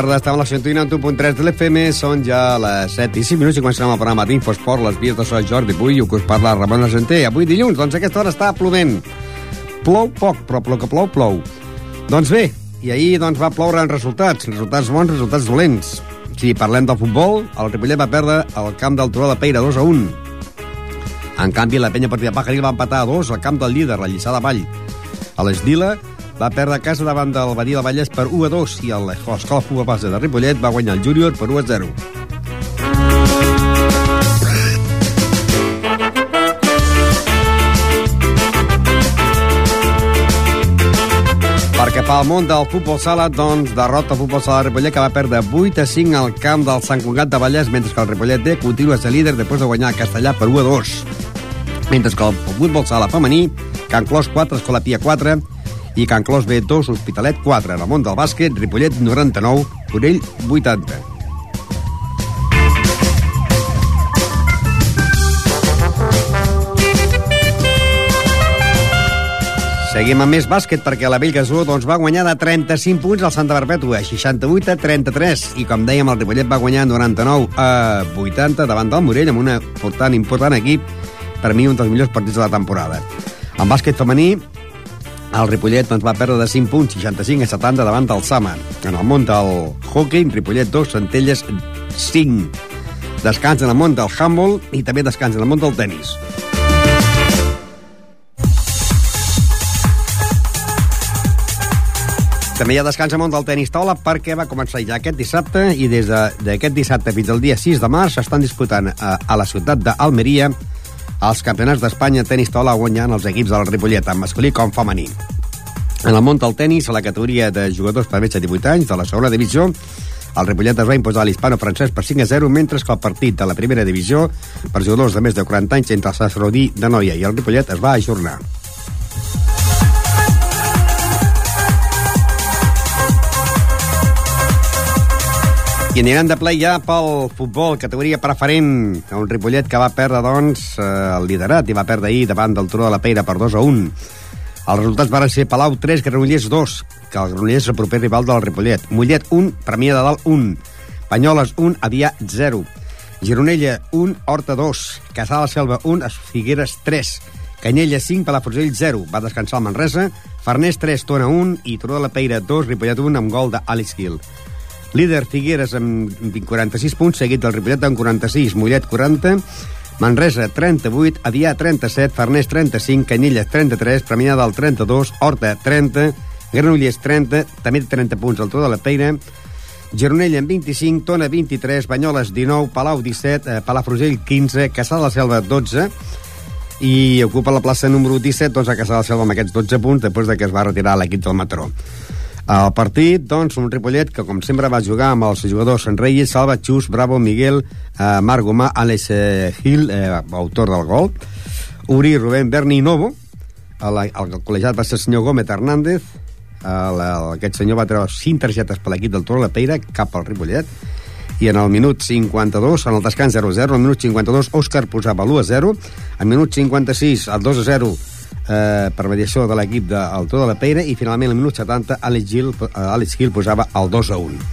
tarda, estem a la 101.3 de l'FM, són ja les 7 i 5 minuts i començarem el programa d'Infosport, les vies de Sant Jordi Puy, que us parla Ramon Argenter. Avui dilluns, doncs aquesta hora està plovent. Plou poc, però el que plou, plou. Doncs bé, i ahir doncs, va ploure en resultats, resultats bons, resultats dolents. Si parlem del futbol, el Ripollet va perdre el camp del Turó de Peira 2 a 1. En canvi, la penya partida Pajaril va empatar a 2 al camp del líder, la Lliçà de Vall. A l'Esdila va perdre a casa davant del Badia del Vallès per 1 a 2 i l'Escola Futbol Base de Ripollet va guanyar el Júnior per 1 a 0. Perquè pel món del futbol sala, doncs, derrota el futbol sala Ripollet que va perdre 8 a 5 al camp del Sant Cugat de Vallès, mentre que el Ripollet D continua ser líder després de guanyar a Castellà per 1 a 2. Mentre que el futbol sala femení, Can Clos 4, Escola Pia 4, i Can Clos B2, Hospitalet 4. En el món del bàsquet, Ripollet 99, Corell 80. Seguim amb més bàsquet perquè la Bellgasó doncs, va guanyar de 35 punts al Santa Perpètua, 68 a 33. I com dèiem, el Ripollet va guanyar 99 a 80 davant del Morell amb un important, important equip, per mi un dels millors partits de la temporada. En bàsquet femení, el Ripollet doncs, va perdre de 5 punts, 65 a 70 davant del Sama. En el món del hockey, Ripollet 2, Centelles 5. Descans en el món del handball i també descans en el món del tennis. També hi ha descans al món del tenis taula perquè va començar ja aquest dissabte i des d'aquest de, dissabte fins al dia 6 de març s'estan disputant a, a la ciutat d'Almeria els campionats d'Espanya tenis taula guanyant els equips del Ripollet, tant masculí com femení. En el món del tenis, a la categoria de jugadors més de 18 anys de la segona divisió, el Ripollet es va imposar l'hispano-francès per 5 a 0, mentre que el partit de la primera divisió per jugadors de més de 40 anys entre el Sasrodí de Noia i el Ripollet es va ajornar. I anirem de ple ja pel futbol, categoria preferent, un Ripollet que va perdre, doncs, eh, el liderat i va perdre ahir davant del Turó de la Peira per 2 a 1. Els resultats van ser Palau 3, Granollers 2, que el Granollers és el proper rival del Ripollet. Mollet 1, Premià de Dalt 1, Banyoles 1, Avià 0, Gironella 1, Horta 2, Caçà de la Selva 1, Figueres 3, Canyella 5, Palafrugell 0, va descansar el Manresa, Farners 3, Tona 1 i Turó de la Peira 2, Ripollet 1 amb gol d'Alice Hill. Líder Figueres amb 46 punts, seguit del Ripollet amb 46, Mollet 40, Manresa 38, Adià 37, Farners 35, Canyelles 33, Premià del 32, Horta 30, Granollers 30, també 30 punts al Tro de la Peira, Gironella amb 25, Tona 23, Banyoles 19, Palau 17, eh, Palafrugell 15, Caçà de la Selva 12, i ocupa la plaça número 17 doncs, a Caçà de la Selva amb aquests 12 punts després de que es va retirar l'equip del Mataró. El partit, doncs, un Ripollet que, com sempre, va jugar amb els jugadors Reyes, Salva, Xus, Bravo, Miguel, eh, Marc Gomà, Àlex eh, Gil, eh, autor del gol, Uri, Rubén, Berni i Novo, el, el, el col·legiat va ser el senyor Gómez Hernández, el, el, aquest senyor va treure 5 targetes per l'equip del Toro la Peira, cap al Ripollet, i en el minut 52, en el descans 0-0, al minut 52, Òscar posava l'1-0, al minut 56, el 2-0, eh, per mediació de l'equip del Toro de la Peira i finalment al minut 70 Alex Gil, eh, Alex Gil posava el 2 a 1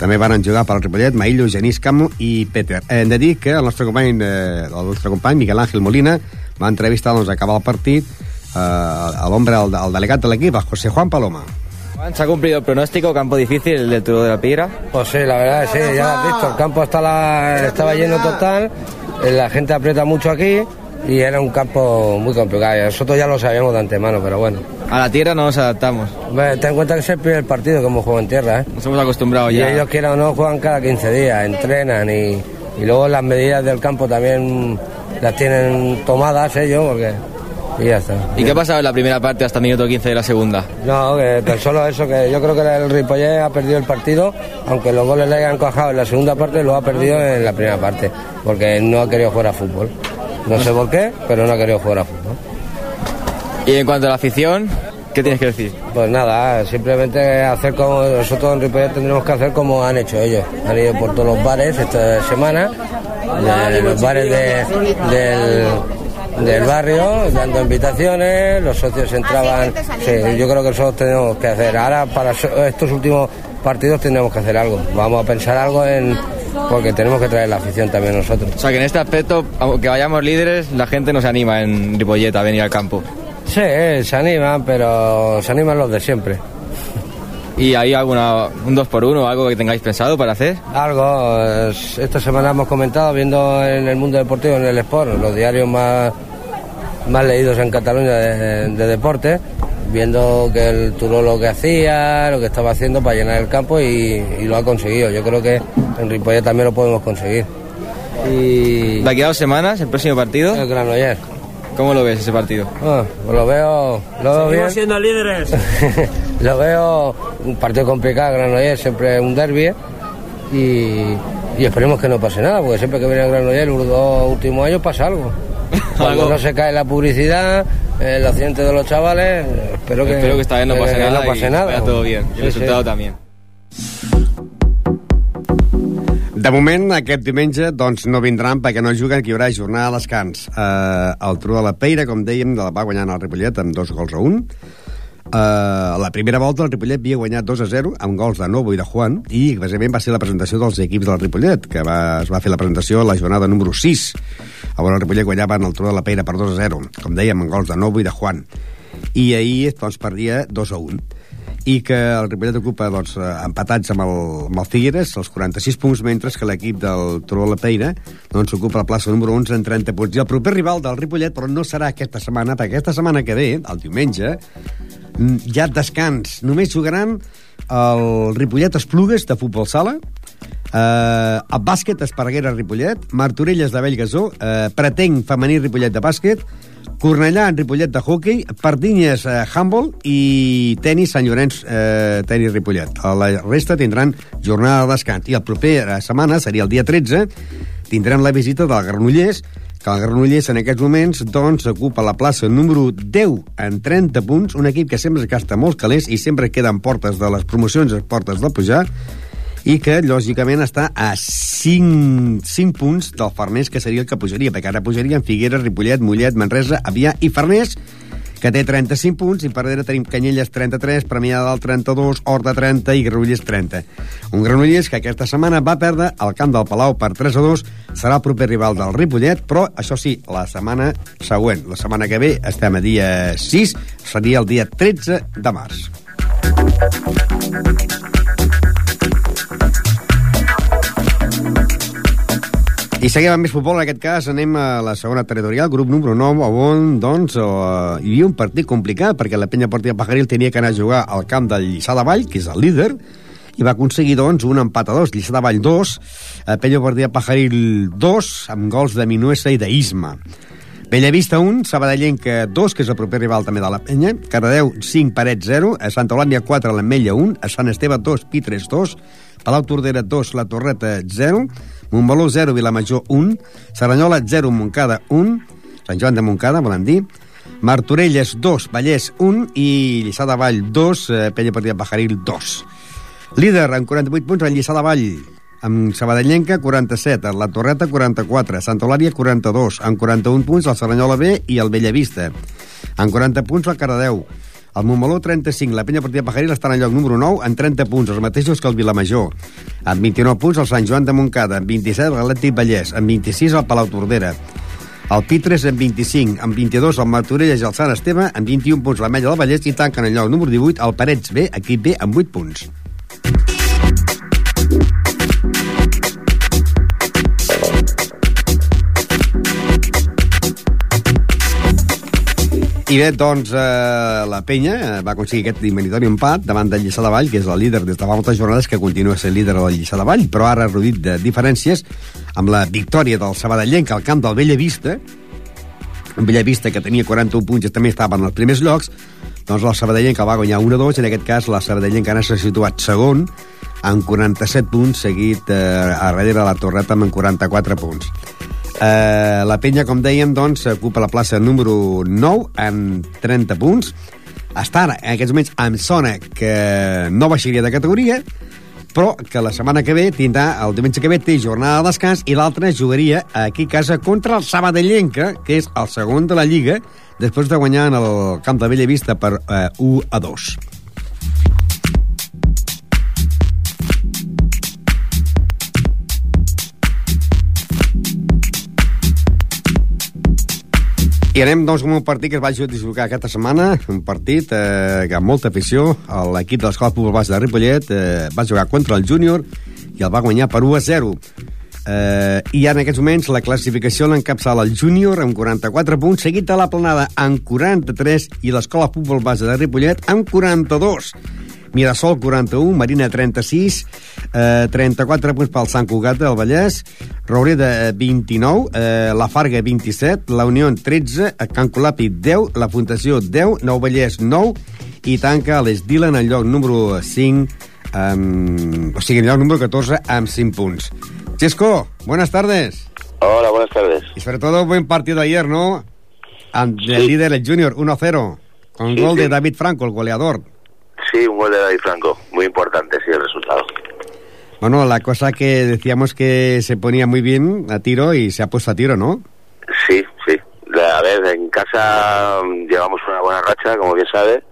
també van jugar pel Ripollet Maillo, Genís Camo i Peter eh, hem de dir que el nostre company, eh, el nostre company Miguel Ángel Molina va entrevistar doncs, a acabar el partit eh, a l'hombre, el, el delegat de l'equip, José Juan Paloma Juan, ¿se ha cumplido el pronóstico? ¿Campo difícil el del Turo de la Pira? Pues sí, la verdad, sí, ya lo has visto. El campo está la, estaba lleno total, la gente aprieta mucho aquí y era un campo muy complicado. Nosotros ya lo sabíamos de antemano, pero bueno. A la tierra no nos adaptamos. Ten en cuenta que es el primer partido que hemos jugado en tierra, ¿eh? Nos hemos acostumbrado ya. Y ellos quieran o no juegan cada 15 días, entrenan y, y luego las medidas del campo también las tienen tomadas ellos porque y ya está. ¿Y qué ha pasado en la primera parte hasta el minuto 15 de la segunda? No, que tan solo eso, que yo creo que el Ripollet ha perdido el partido, aunque los goles le hayan cojado en la segunda parte, lo ha perdido en la primera parte, porque no ha querido jugar a fútbol. No sé por qué, pero no ha querido jugar a fútbol. Y en cuanto a la afición, ¿qué tienes que decir? Pues nada, simplemente hacer como nosotros en Ripollet tendremos que hacer como han hecho ellos. Han ido por todos los bares esta semana, de los bares de, del, del barrio, dando invitaciones, los socios entraban. Sí, yo creo que nosotros tenemos que hacer. Ahora, para estos últimos partidos tendremos que hacer algo. Vamos a pensar algo en porque tenemos que traer la afición también nosotros. O sea que en este aspecto, aunque vayamos líderes, la gente no se anima en Ripollet a venir al campo. Sí, se animan, pero se animan los de siempre. ¿Y hay alguna, un 2 por 1 algo que tengáis pensado para hacer? Algo, es- esta semana hemos comentado, viendo en el mundo deportivo, en el Sport, los diarios más, más leídos en Cataluña de, de deporte, viendo que el Turó lo que hacía, lo que estaba haciendo para llenar el campo y, y lo ha conseguido. Yo creo que en Ripollet también lo podemos conseguir. Y De aquí a dos semanas, el próximo partido, el Granollers. ¿cómo lo ves ese partido? Pues lo veo, lo veo bien. siendo líderes. lo veo un partido complicado, Granollers siempre es un derby ¿eh? y, y esperemos que no pase nada, porque siempre que viene el Granollers los dos últimos años pasa algo. Cuando Algo. no se cae la publicidad, el accidente de los chavales, espero que, Espero que esta vez no pase que nada no pase y nada. vaya todo bien. Sí, el resultado sí. también. De moment, aquest diumenge, doncs, no vindran perquè no juguen, que hi haurà jornada de descans. Uh, el Tru de la Peira, com dèiem, de la va guanyant el Ripollet amb dos gols a un. Uh, la primera volta el Ripollet havia guanyat 2 a 0 amb gols de Novo i de Juan i bàsicament va ser la presentació dels equips del Ripollet que va, es va fer la presentació a la jornada número 6 on el Ripollet guanyava en el Tru de la Peira per 2 a 0 com dèiem amb gols de Novo i de Juan i ahir doncs, perdia 2 a 1 i que el Ripollet ocupa doncs, empatats amb el, amb el Figueres els 46 punts, mentre que l'equip del Turó la Peira doncs, ocupa la plaça número 11 en 30 punts. I el proper rival del Ripollet, però no serà aquesta setmana, perquè aquesta setmana que ve, el diumenge, mm, hi ha descans. Només jugaran el Ripollet Esplugues de futbol sala, eh, el bàsquet Esparreguera Ripollet, Martorelles de Bellgasó, eh, Pretenc femení Ripollet de bàsquet, Cornellà en Ripollet de hockey, Pardinyes eh, handball i tenis Sant Llorenç eh, tenis Ripollet. A La resta tindran jornada de descans. I el proper eh, setmana, seria el dia 13, tindrem la visita del Granollers, que el Granollers en aquests moments doncs, ocupa la plaça número 10 en 30 punts, un equip que sempre gasta molts calés i sempre queden portes de les promocions, portes de pujar, i que, lògicament, està a 5, 5 punts del Farners, que seria el que pujaria, perquè ara pujarien Figueres, Ripollet, Mollet, Manresa, Avià i Farners, que té 35 punts, i per darrere tenim Canyelles 33, Premià del 32, Horta 30 i Granollers 30. Un Granollers que aquesta setmana va perdre al camp del Palau per 3 a 2, serà el proper rival del Ripollet, però això sí, la setmana següent, la setmana que ve, estem a dia 6, seria el dia 13 de març. I seguim amb més futbol, en aquest cas anem a la segona territorial, grup número 9, on doncs, eh, hi havia un partit complicat, perquè la penya Portilla Pajaril tenia que anar a jugar al camp del Lliçà de Vall, que és el líder, i va aconseguir, doncs, un empat a dos, Lliçà de Vall 2, eh, penya Portilla Pajaril 2, amb gols de Minuesa i d'Isma. Bellavista 1, Sabadellenca 2, que és el proper rival també de la penya, Cardedeu 5, Paret 0, a Santa Eulàlia 4, l'Ametlla 1, a Sant Esteve 2, Pitres 2, Palau Tordera 2, La Torreta 0, Montbaló 0, Vilamajor 1, Saranyola 0, Montcada 1, Sant Joan de Montcada, volen dir, Martorelles 2, Vallès 1 i Lliçà de Vall 2, eh, Penya Partida Pajaril 2. Líder amb 48 punts el Lliçà de Vall, amb Sabadellenca 47, la Torreta 44, Santa Eulària 42, amb 41 punts el Saranyola B i el Bellavista, amb 40 punts el Cardedeu, el Montmeló 35, la penya partida Pajaril està en el lloc número 9 amb 30 punts, els mateixos que el Vilamajor. Amb 29 punts el Sant Joan de Montcada, amb 27 l'Atlètic Vallès, amb 26 el Palau Tordera. El Pitres amb 25, amb 22 el Martorelles i el Sant Esteve, amb 21 punts l'Ametlla del Vallès. I tanquen el lloc número 18 el Parets B, equip B, amb 8 punts. I bé, doncs, eh, la penya eh, va aconseguir aquest dimeritori empat davant del Lliçà de Vall, que és el líder des de fa moltes jornades, que continua sent líder del Lliçà de Vall, però ara reduït de diferències amb la victòria del Sabadellenc al camp del Bellavista, un Bellavista que tenia 41 punts i també estava en els primers llocs, doncs el Sabadellenc el va guanyar 1-2, en aquest cas la Sabadellenc ara s'ha situat segon, amb 47 punts, seguit eh, a darrere la Torreta amb 44 punts. Eh, la penya, com dèiem, doncs, ocupa la plaça número 9 amb 30 punts. Està en aquests moments, en zona que no baixaria de categoria, però que la setmana que ve tindrà, el diumenge que ve té jornada de descans i l'altra jugaria aquí a casa contra el Sabadellenca, que és el segon de la Lliga, després de guanyar en el camp de Bellavista per eh, 1 a 2. I anem, doncs, amb un partit que es va jugar aquesta setmana, un partit eh, que amb molta afició, l'equip de l'Escola Futbol Base de Ripollet eh, va jugar contra el júnior i el va guanyar per 1 a 0. Eh, I en aquests moments la classificació l'encapçala el júnior amb 44 punts, seguit a la planada amb 43 i l'Escola Futbol Base de Ripollet amb 42. Mirasol 41, Marina 36, eh, 34 punts pel Sant Cugat del Vallès, Roureda 29, eh, La Farga 27, la Unió 13, Can Colapi 10, la Fundació 10, Nou Vallès 9 i tanca les Dylan al lloc número 5 amb, o sigui, en lloc número 14 amb 5 punts. Chesco, buenas tardes. Hola, buenas tardes. Y sobre todo buen partido ayer, ¿no? And el líder, el Junior, 1-0, con Sí, gol sí. de David Franco, el goleador. Sí, un gol de David Franco. Muy importante, sí, el resultado. Bueno, la cosa que decíamos que se ponía muy bien a tiro y se ha puesto a tiro, ¿no? Sí, sí. A ver, en casa mm, llevamos una buena racha, como bien sabe,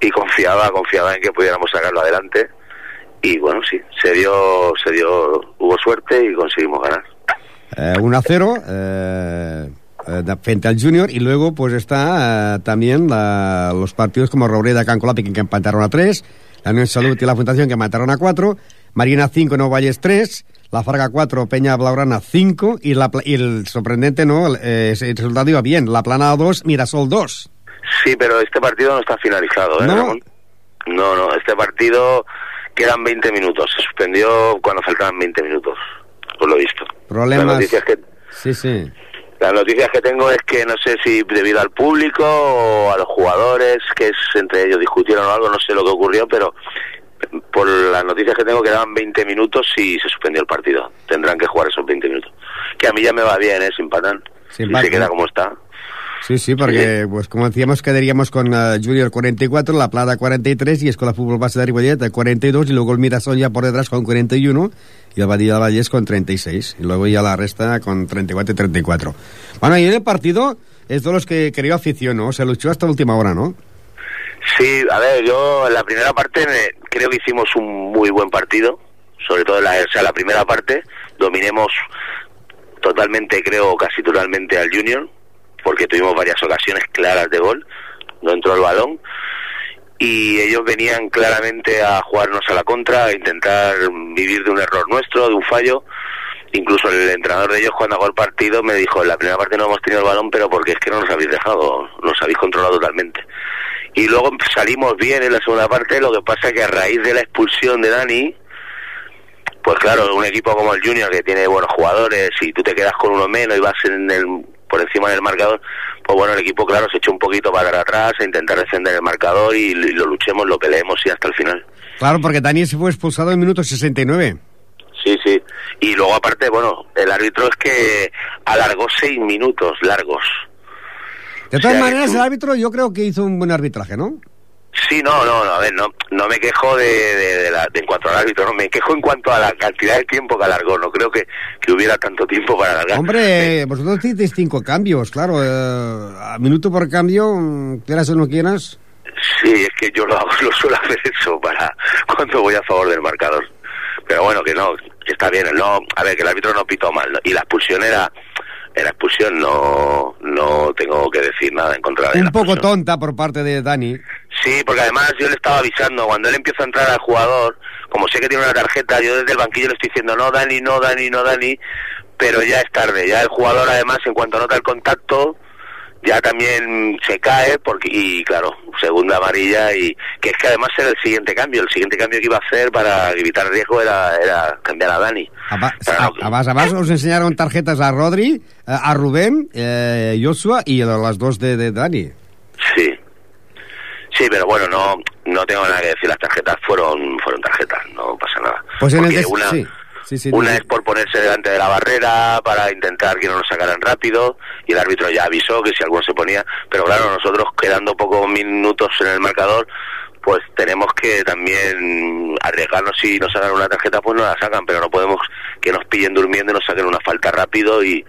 y confiaba, confiaba en que pudiéramos sacarlo adelante. Y bueno, sí, se dio, se dio, hubo suerte y conseguimos ganar. Eh, 1 a 0 eh, eh, frente al Junior y luego pues está eh, también la- los partidos como Roureda, Cancolapi que empataron a 3, la Unión Salud y la Fundación que empataron a 4, Marina 5, No Valles 3, la Farga 4, Peña Blaugrana 5 y, la, y el sorprendente, ¿no? El, eh, el resultado iba bien, la Planada 2, Mirasol 2. Sí, pero este partido no está finalizado, ¿eh, ¿No? Ramón? No, no, este partido quedan 20 minutos. Se suspendió cuando faltaban 20 minutos, por lo visto. Problemas... Las noticias que, Sí, sí. Las noticias que tengo es que no sé si debido al público o a los jugadores, que es entre ellos discutieron o algo, no sé lo que ocurrió, pero por las noticias que tengo quedaban 20 minutos y se suspendió el partido. Tendrán que jugar esos 20 minutos. Que a mí ya me va bien, ¿eh? Sin patán. Sin si patán. se queda como está. Sí, sí, porque, pues como decíamos, quedaríamos con eh, Junior 44, La Plata 43 y Escuela Fútbol Base de Ripollet eh, 42 y luego el Mirasol ya por detrás con 41 y el Badilla del Vallés con 36 y luego ya la resta con 34 y 34. Bueno, y en el partido es de los que creó afición, ¿no? Se luchó hasta la última hora, ¿no? Sí, a ver, yo en la primera parte me- creo que hicimos un muy buen partido, sobre todo en la, o sea, la primera parte, dominemos totalmente, creo, casi totalmente al Junior, porque tuvimos varias ocasiones claras de gol, no entró el balón, y ellos venían claramente a jugarnos a la contra, a intentar vivir de un error nuestro, de un fallo. Incluso el entrenador de ellos cuando acabó el partido me dijo, en la primera parte no hemos tenido el balón, pero porque es que no nos habéis dejado, nos habéis controlado totalmente. Y luego salimos bien en la segunda parte, lo que pasa que a raíz de la expulsión de Dani, pues claro, un equipo como el Junior que tiene buenos jugadores y tú te quedas con uno menos y vas en el, por encima del marcador, pues bueno, el equipo claro se echó un poquito para atrás a intentar defender el marcador y, y lo luchemos, lo peleemos y hasta el final. Claro, porque Dani se fue expulsado en minuto 69. Sí, sí. Y luego aparte, bueno, el árbitro es que alargó seis minutos largos. De O todas sea maneras, tú- el árbitro yo creo que hizo un buen arbitraje, ¿no? Sí, no, no, no, a ver, no, no me quejo de, de, de la- de en cuanto al árbitro, no, me quejo en cuanto a la cantidad de tiempo que alargó, no creo que, que hubiera tanto tiempo para alargar. Hombre, vosotros hicisteis cinco cambios, claro. eh, a minuto por cambio, quieras o no quieras. Sí, es que yo lo, hago, lo suelo hacer eso para cuando voy a favor del marcador. Pero bueno, que no, que está bien, no, a ver, que el árbitro no pitó mal, ¿no? y la expulsión era, era expulsión, no, no tengo que decir nada en contra de la Un poco tonta por parte de Dani. Sí, porque además yo le estaba avisando, cuando él empieza a entrar al jugador, como sé que tiene una tarjeta, yo desde el banquillo le estoy diciendo, no, Dani, no, Dani, no, Dani, pero ya es tarde, ya el jugador además en cuanto nota el contacto, ya también se cae, porque y claro, segunda amarilla, y que es que además era el siguiente cambio, el siguiente cambio que iba a hacer para evitar riesgo era, era cambiar a Dani. Aba- Pero a- no- Abans, abans os enseñaron tarjetas a Rodri, eh, a Rubén, eh, Joshua y a las dos de, de Dani. Sí. Sí, pero bueno, no no tengo nada que decir, las tarjetas fueron fueron tarjetas, no pasa nada. Pues en el una, sí, sí, sí, una es por ponerse delante de la barrera para intentar que no nos sacaran rápido y el árbitro ya avisó que si alguno se ponía, pero claro, nosotros quedando pocos minutos en el marcador, pues tenemos que también arriesgarnos si nos sacan una tarjeta, pues no la sacan, pero no podemos que nos pillen durmiendo y nos saquen una falta rápido y,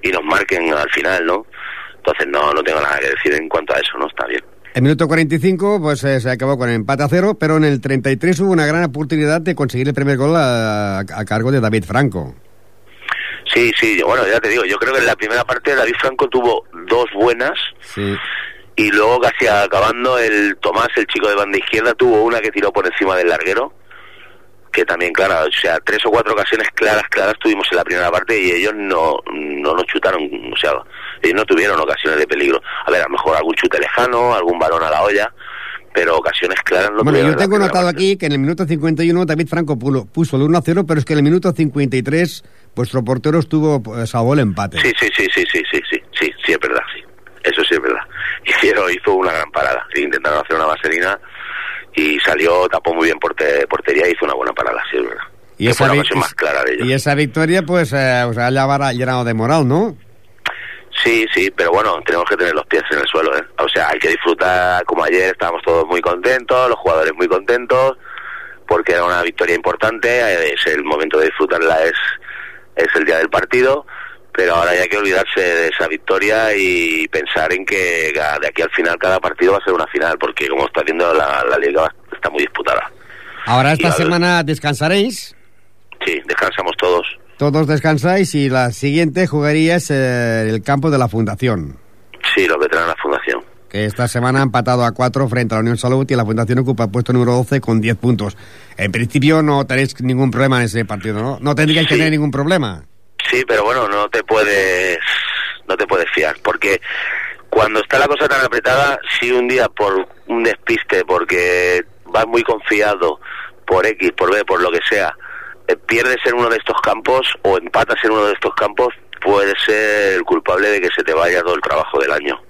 y nos marquen al final, ¿no? Entonces no, no tengo nada que decir en cuanto a eso, ¿no? Está bien. En minuto 45 pues eh, se acabó con el empate a cero, pero en el 33 hubo una gran oportunidad de conseguir el primer gol a, a cargo de David Franco. Sí, sí, bueno, ya te digo, yo creo que en la primera parte David Franco tuvo dos buenas Sí. y luego casi acabando el Tomás, el chico de banda izquierda, tuvo una que tiró por encima del larguero, que también, claro, o sea, tres o cuatro ocasiones claras, claras tuvimos en la primera parte y ellos no, no nos chutaron, o sea, ellos no tuvieron ocasiones de peligro. A ver, a lo mejor algún chute lejano, algún balón a la olla, pero ocasiones claras no Bueno, yo tengo notado parte. aquí que en el minuto 51 David Franco puso el 1-0, pero es que en el minuto 53 vuestro portero estuvo, pues, salvó el empate. Sí, sí, sí, sí, sí, sí, sí, sí, sí, es verdad, sí. Eso sí es verdad. Hicieron, hizo una gran parada. Intentaron hacer una vaselina y salió, tapó muy bien porte- portería y hizo una buena parada, sí, es verdad. Y Que esa, fue la vi- ocasión más clara de ellos. y esa victoria, pues, eh, os ha llenado de moral, ¿no? Sí, sí, pero bueno, tenemos que tener los pies en el suelo, ¿eh? O sea, hay que disfrutar como ayer, estábamos todos muy contentos, los jugadores muy contentos, porque era una victoria importante, es el momento de disfrutarla, es, es el día del partido, pero ahora ya hay que olvidarse de esa victoria y pensar en que de aquí al final cada partido va a ser una final, porque como está viendo la, la liga está muy disputada. Ahora esta Y semana descansaréis, Sí, descansamos todos. Todos descansáis y la siguiente jugarías eh, el campo de la Fundación, Sí, lo que trae la fundación. que esta semana ha empatado a 4 frente a la Unión Salud y la Fundación ocupa el puesto número 12 con 10 puntos. En principio no tenéis ningún problema en ese partido, ¿no? No tendríais que Sí. tener ningún problema. Sí, pero bueno, no te puedes no te puedes fiar porque cuando está la cosa tan apretada, si un día por un despiste, porque vas muy confiado por X, por B, por lo que sea, pierdes en uno de estos campos o empatas en uno de estos campos, puedes ser el culpable de que se te vaya todo el trabajo del año.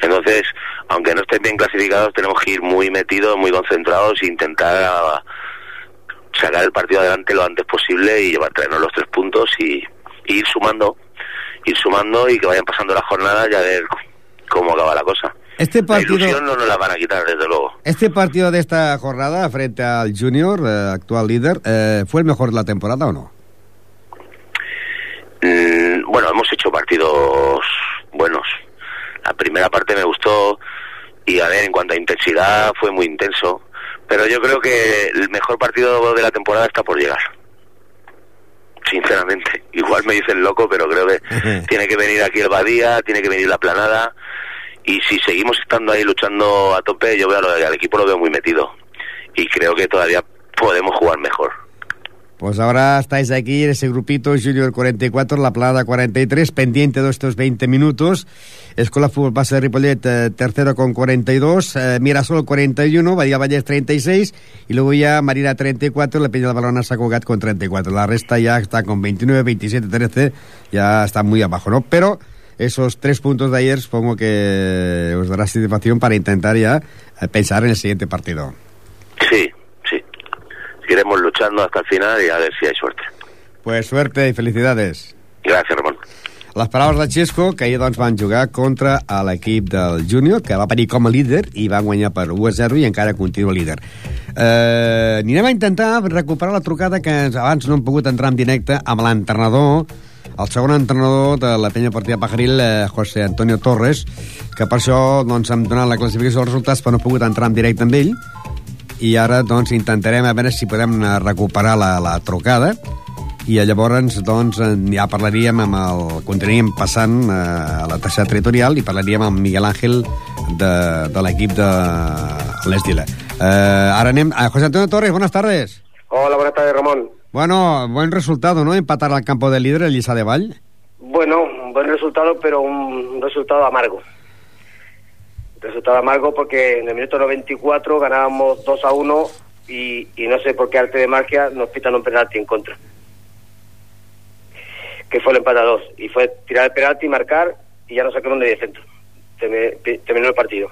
Entonces, aunque no estén bien clasificados, tenemos que ir muy metidos, muy concentrados e intentar ah, sacar el partido adelante lo antes posible y llevar traernos los tres puntos y, y ir sumando, ir sumando y que vayan pasando las jornadas y a ver cómo acaba la cosa. Este partido... La ilusión no nos la van a quitar, desde luego. Este partido de esta jornada frente al Junior, eh, actual líder, eh, ¿fue el mejor de la temporada o no? Mm, bueno, hemos hecho partidos buenos. La primera parte me gustó y a ver, en cuanto a intensidad fue muy intenso. Pero yo creo que el mejor partido de la temporada está por llegar. Sinceramente, igual me dicen loco, pero creo que tiene que venir aquí el Badía, tiene que venir la Planada. Y si seguimos estando ahí luchando a tope, yo veo al, equipo lo veo muy metido. Y creo que todavía podemos jugar mejor. Pues ahora estáis aquí en ese grupito Junior 44, La Plada 43, pendiente de estos 20 minutos. Escuela Fútbol Base de Ripollet, eh, tercero con 42, eh, Mirasol 41, Bahía Vallès 36, y luego ya Marina 34, La Peña de Balona San Cugat con 34. La resta ya está con 29, 27, 13, ya está muy abajo, ¿no? Pero esos tres puntos de ayer supongo que os dará satisfacción para intentar ya eh, pensar en el siguiente partido. Sí, sí. Seguiremos luchando hasta el final y a ver si hay suerte. Pues suerte y felicidades. Gràcies, Ramon. Les paraules de Xesco, que ahir doncs, van jugar contra l'equip del Júnior, que va venir com a líder i va guanyar per 1 a 0 i encara continua líder. Eh, anirem a intentar recuperar la trucada que abans no hem pogut entrar en directe amb l'entrenador, el segon entrenador de la penya partida Pajaril, eh, José Antonio Torres, que per això doncs, hem donat la classificació dels resultats, però no he pogut entrar en directe amb ell, i ara doncs, intentarem a veure si podem eh, recuperar la, la trucada i llavors doncs, eh, ja parlaríem amb el... continuaríem passant eh, a la tercera territorial i parlaríem amb Miguel Ángel de, de l'equip de l'Esdila. Eh, ara anem a José Antonio Torres, buenas tardes. Hola, buenas tardes, Ramón. Bueno, buen resultado, ¿no? Empatar al campo del líder, el Lliçà de Vall. Bueno, un buen resultado, pero un resultado amargo. Resultado amargo porque en el minuto 94 ganábamos 2 a 1 y, y no sé por qué arte de magia nos pitan un penalti en contra. Que fue el empate a 2. Y fue tirar el penalti, marcar y ya no sacaron de centro. Terminó el partido.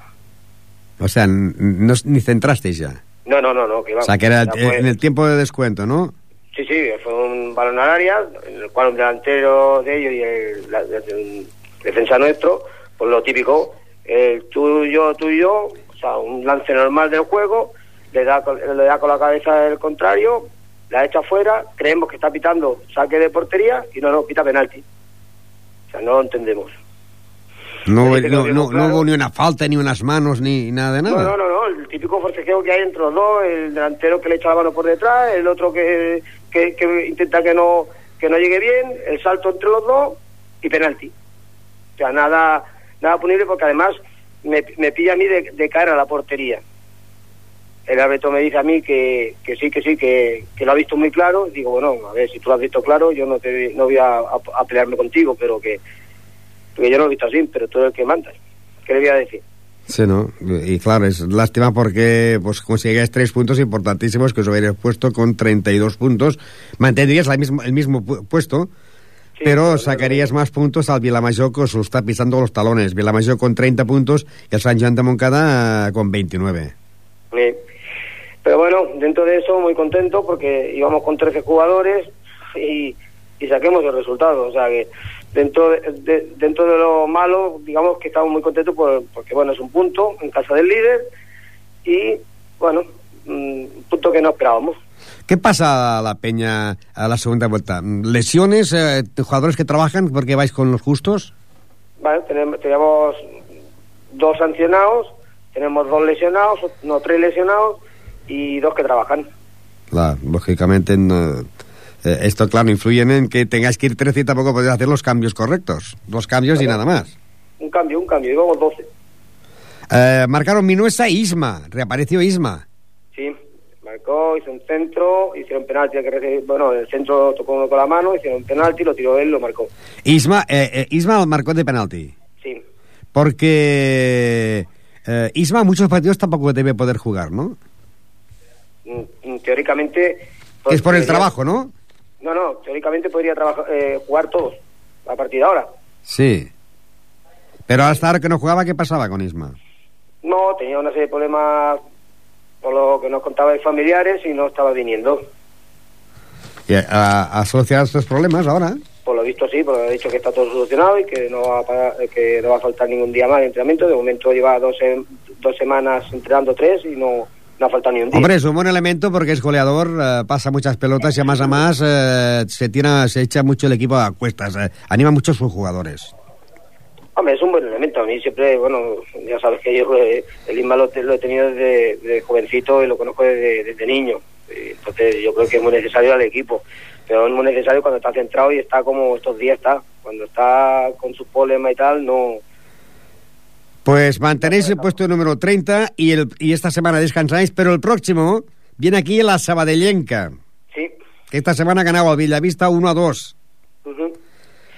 O sea, no, ni centrasteis ya. No, no, no, no. Que va. O sea, que era en el tiempo de descuento, ¿no? Sí, sí, fue un balón al área, en el cual un delantero de ellos y el, la- el defensa nuestro, pues lo típico, el tuyo, tuyo, o sea, un lance normal del juego, le da, con- le da con la cabeza el contrario, la echa afuera, creemos que está pitando saque de portería y no, no, pita penalti. O sea, no lo entendemos. No, no, no, no claro. hubo ni una falta, ni unas manos, ni nada de nada. no, no, no, el típico forcejeo que hay entre los dos, el delantero que le echa la mano por detrás, el otro que, que, que intenta que no que no llegue bien, el salto entre los dos y penalti. O sea, nada, nada punible porque además me, me pilla a mí de, de cara a la portería. El árbitro me dice a mí que, que sí, que sí, que, que lo ha visto muy claro. Digo, bueno, a ver, si tú lo has visto claro, yo no, te, no voy a, a- pelearme contigo, pero que, porque yo no lo he visto así, pero tú eres el que mandas. ¿Qué le voy a decir? Sí, ¿no? Y claro, es lástima porque pues consigues tres puntos importantísimos que os hubierais puesto con 32 puntos. Mantendrías la misma, el mismo pu- puesto, Sí, pero sacarías más puntos al Vilamayor que os está pisando los talones. Vilamayor con 30 puntos y el San Joan de Moncada eh, con 29. Sí. Pero bueno, dentro de eso muy contento porque íbamos con 13 jugadores y, y saquemos el resultado. O sea que dentro de, de- dentro de lo malo, digamos que estamos muy contentos por- porque bueno, es un punto en casa del líder y bueno, un punto que no esperábamos. ¿Qué pasa a la Peña a la segunda vuelta? ¿Lesiones? eh, ¿Jugadores que trabajan porque vais con los justos? Vale, tenemos, tenemos dos sancionados, tenemos dos lesionados, no tres lesionados y dos que trabajan. Claro, lógicamente no- eh, esto, claro, influye en que tengáis que ir 13 y tampoco podéis hacer los cambios correctos. Dos cambios y nada más. Un cambio, un cambio, íbamos 12. Eh, marcaron Minuesa e Isma. Reapareció Isma. Sí, marcó, hizo un centro, hicieron penalti, que bueno, el centro tocó uno con la mano, hicieron un penalti, lo tiró él, lo marcó. Isma, eh, eh, Isma marcó de penalti. Sí, Porque eh, Isma muchos partidos tampoco debe poder jugar, ¿no? Mm, mm, teóricamente... pues, es por el trabajo, ¿no? No, no, teóricamente podría trabajar, eh, jugar todos a partir de ahora. Sí. Pero hasta ahora que no jugaba, ¿qué pasaba con Isma? No, tenía una serie de problemas por lo que nos contaba de familiares y no estaba viniendo. Y, eh, ¿Ha, ha solucionado estos problemas ahora? Por lo visto sí, porque ha dicho que está todo solucionado y que no va a, parar- eh, que no va a faltar ningún día más de entrenamiento. De momento lleva dos, dos semanas entrenando tres y no, no ha faltado ni un día. Hombre, es un buen elemento porque es goleador, eh, pasa muchas pelotas y a más a más eh, se, tira, se echa mucho el equipo a cuestas, eh, anima mucho a sus jugadores. Hombre, es un buen elemento. A mí siempre, bueno, ya sabes que yo eh, el Isma lo, lo he tenido desde, desde jovencito y lo conozco desde, desde niño. Entonces yo creo que es muy necesario al equipo. Pero es muy necesario cuando está centrado y está como estos días está. Cuando está con sus problemas y tal, no... Pues mantenéis el puesto número 30 y, el, y esta semana descansáis, pero el próximo viene aquí la Sabadellenca, Sí. que esta semana ha ganado al Villavista 1 a 2. Ujú.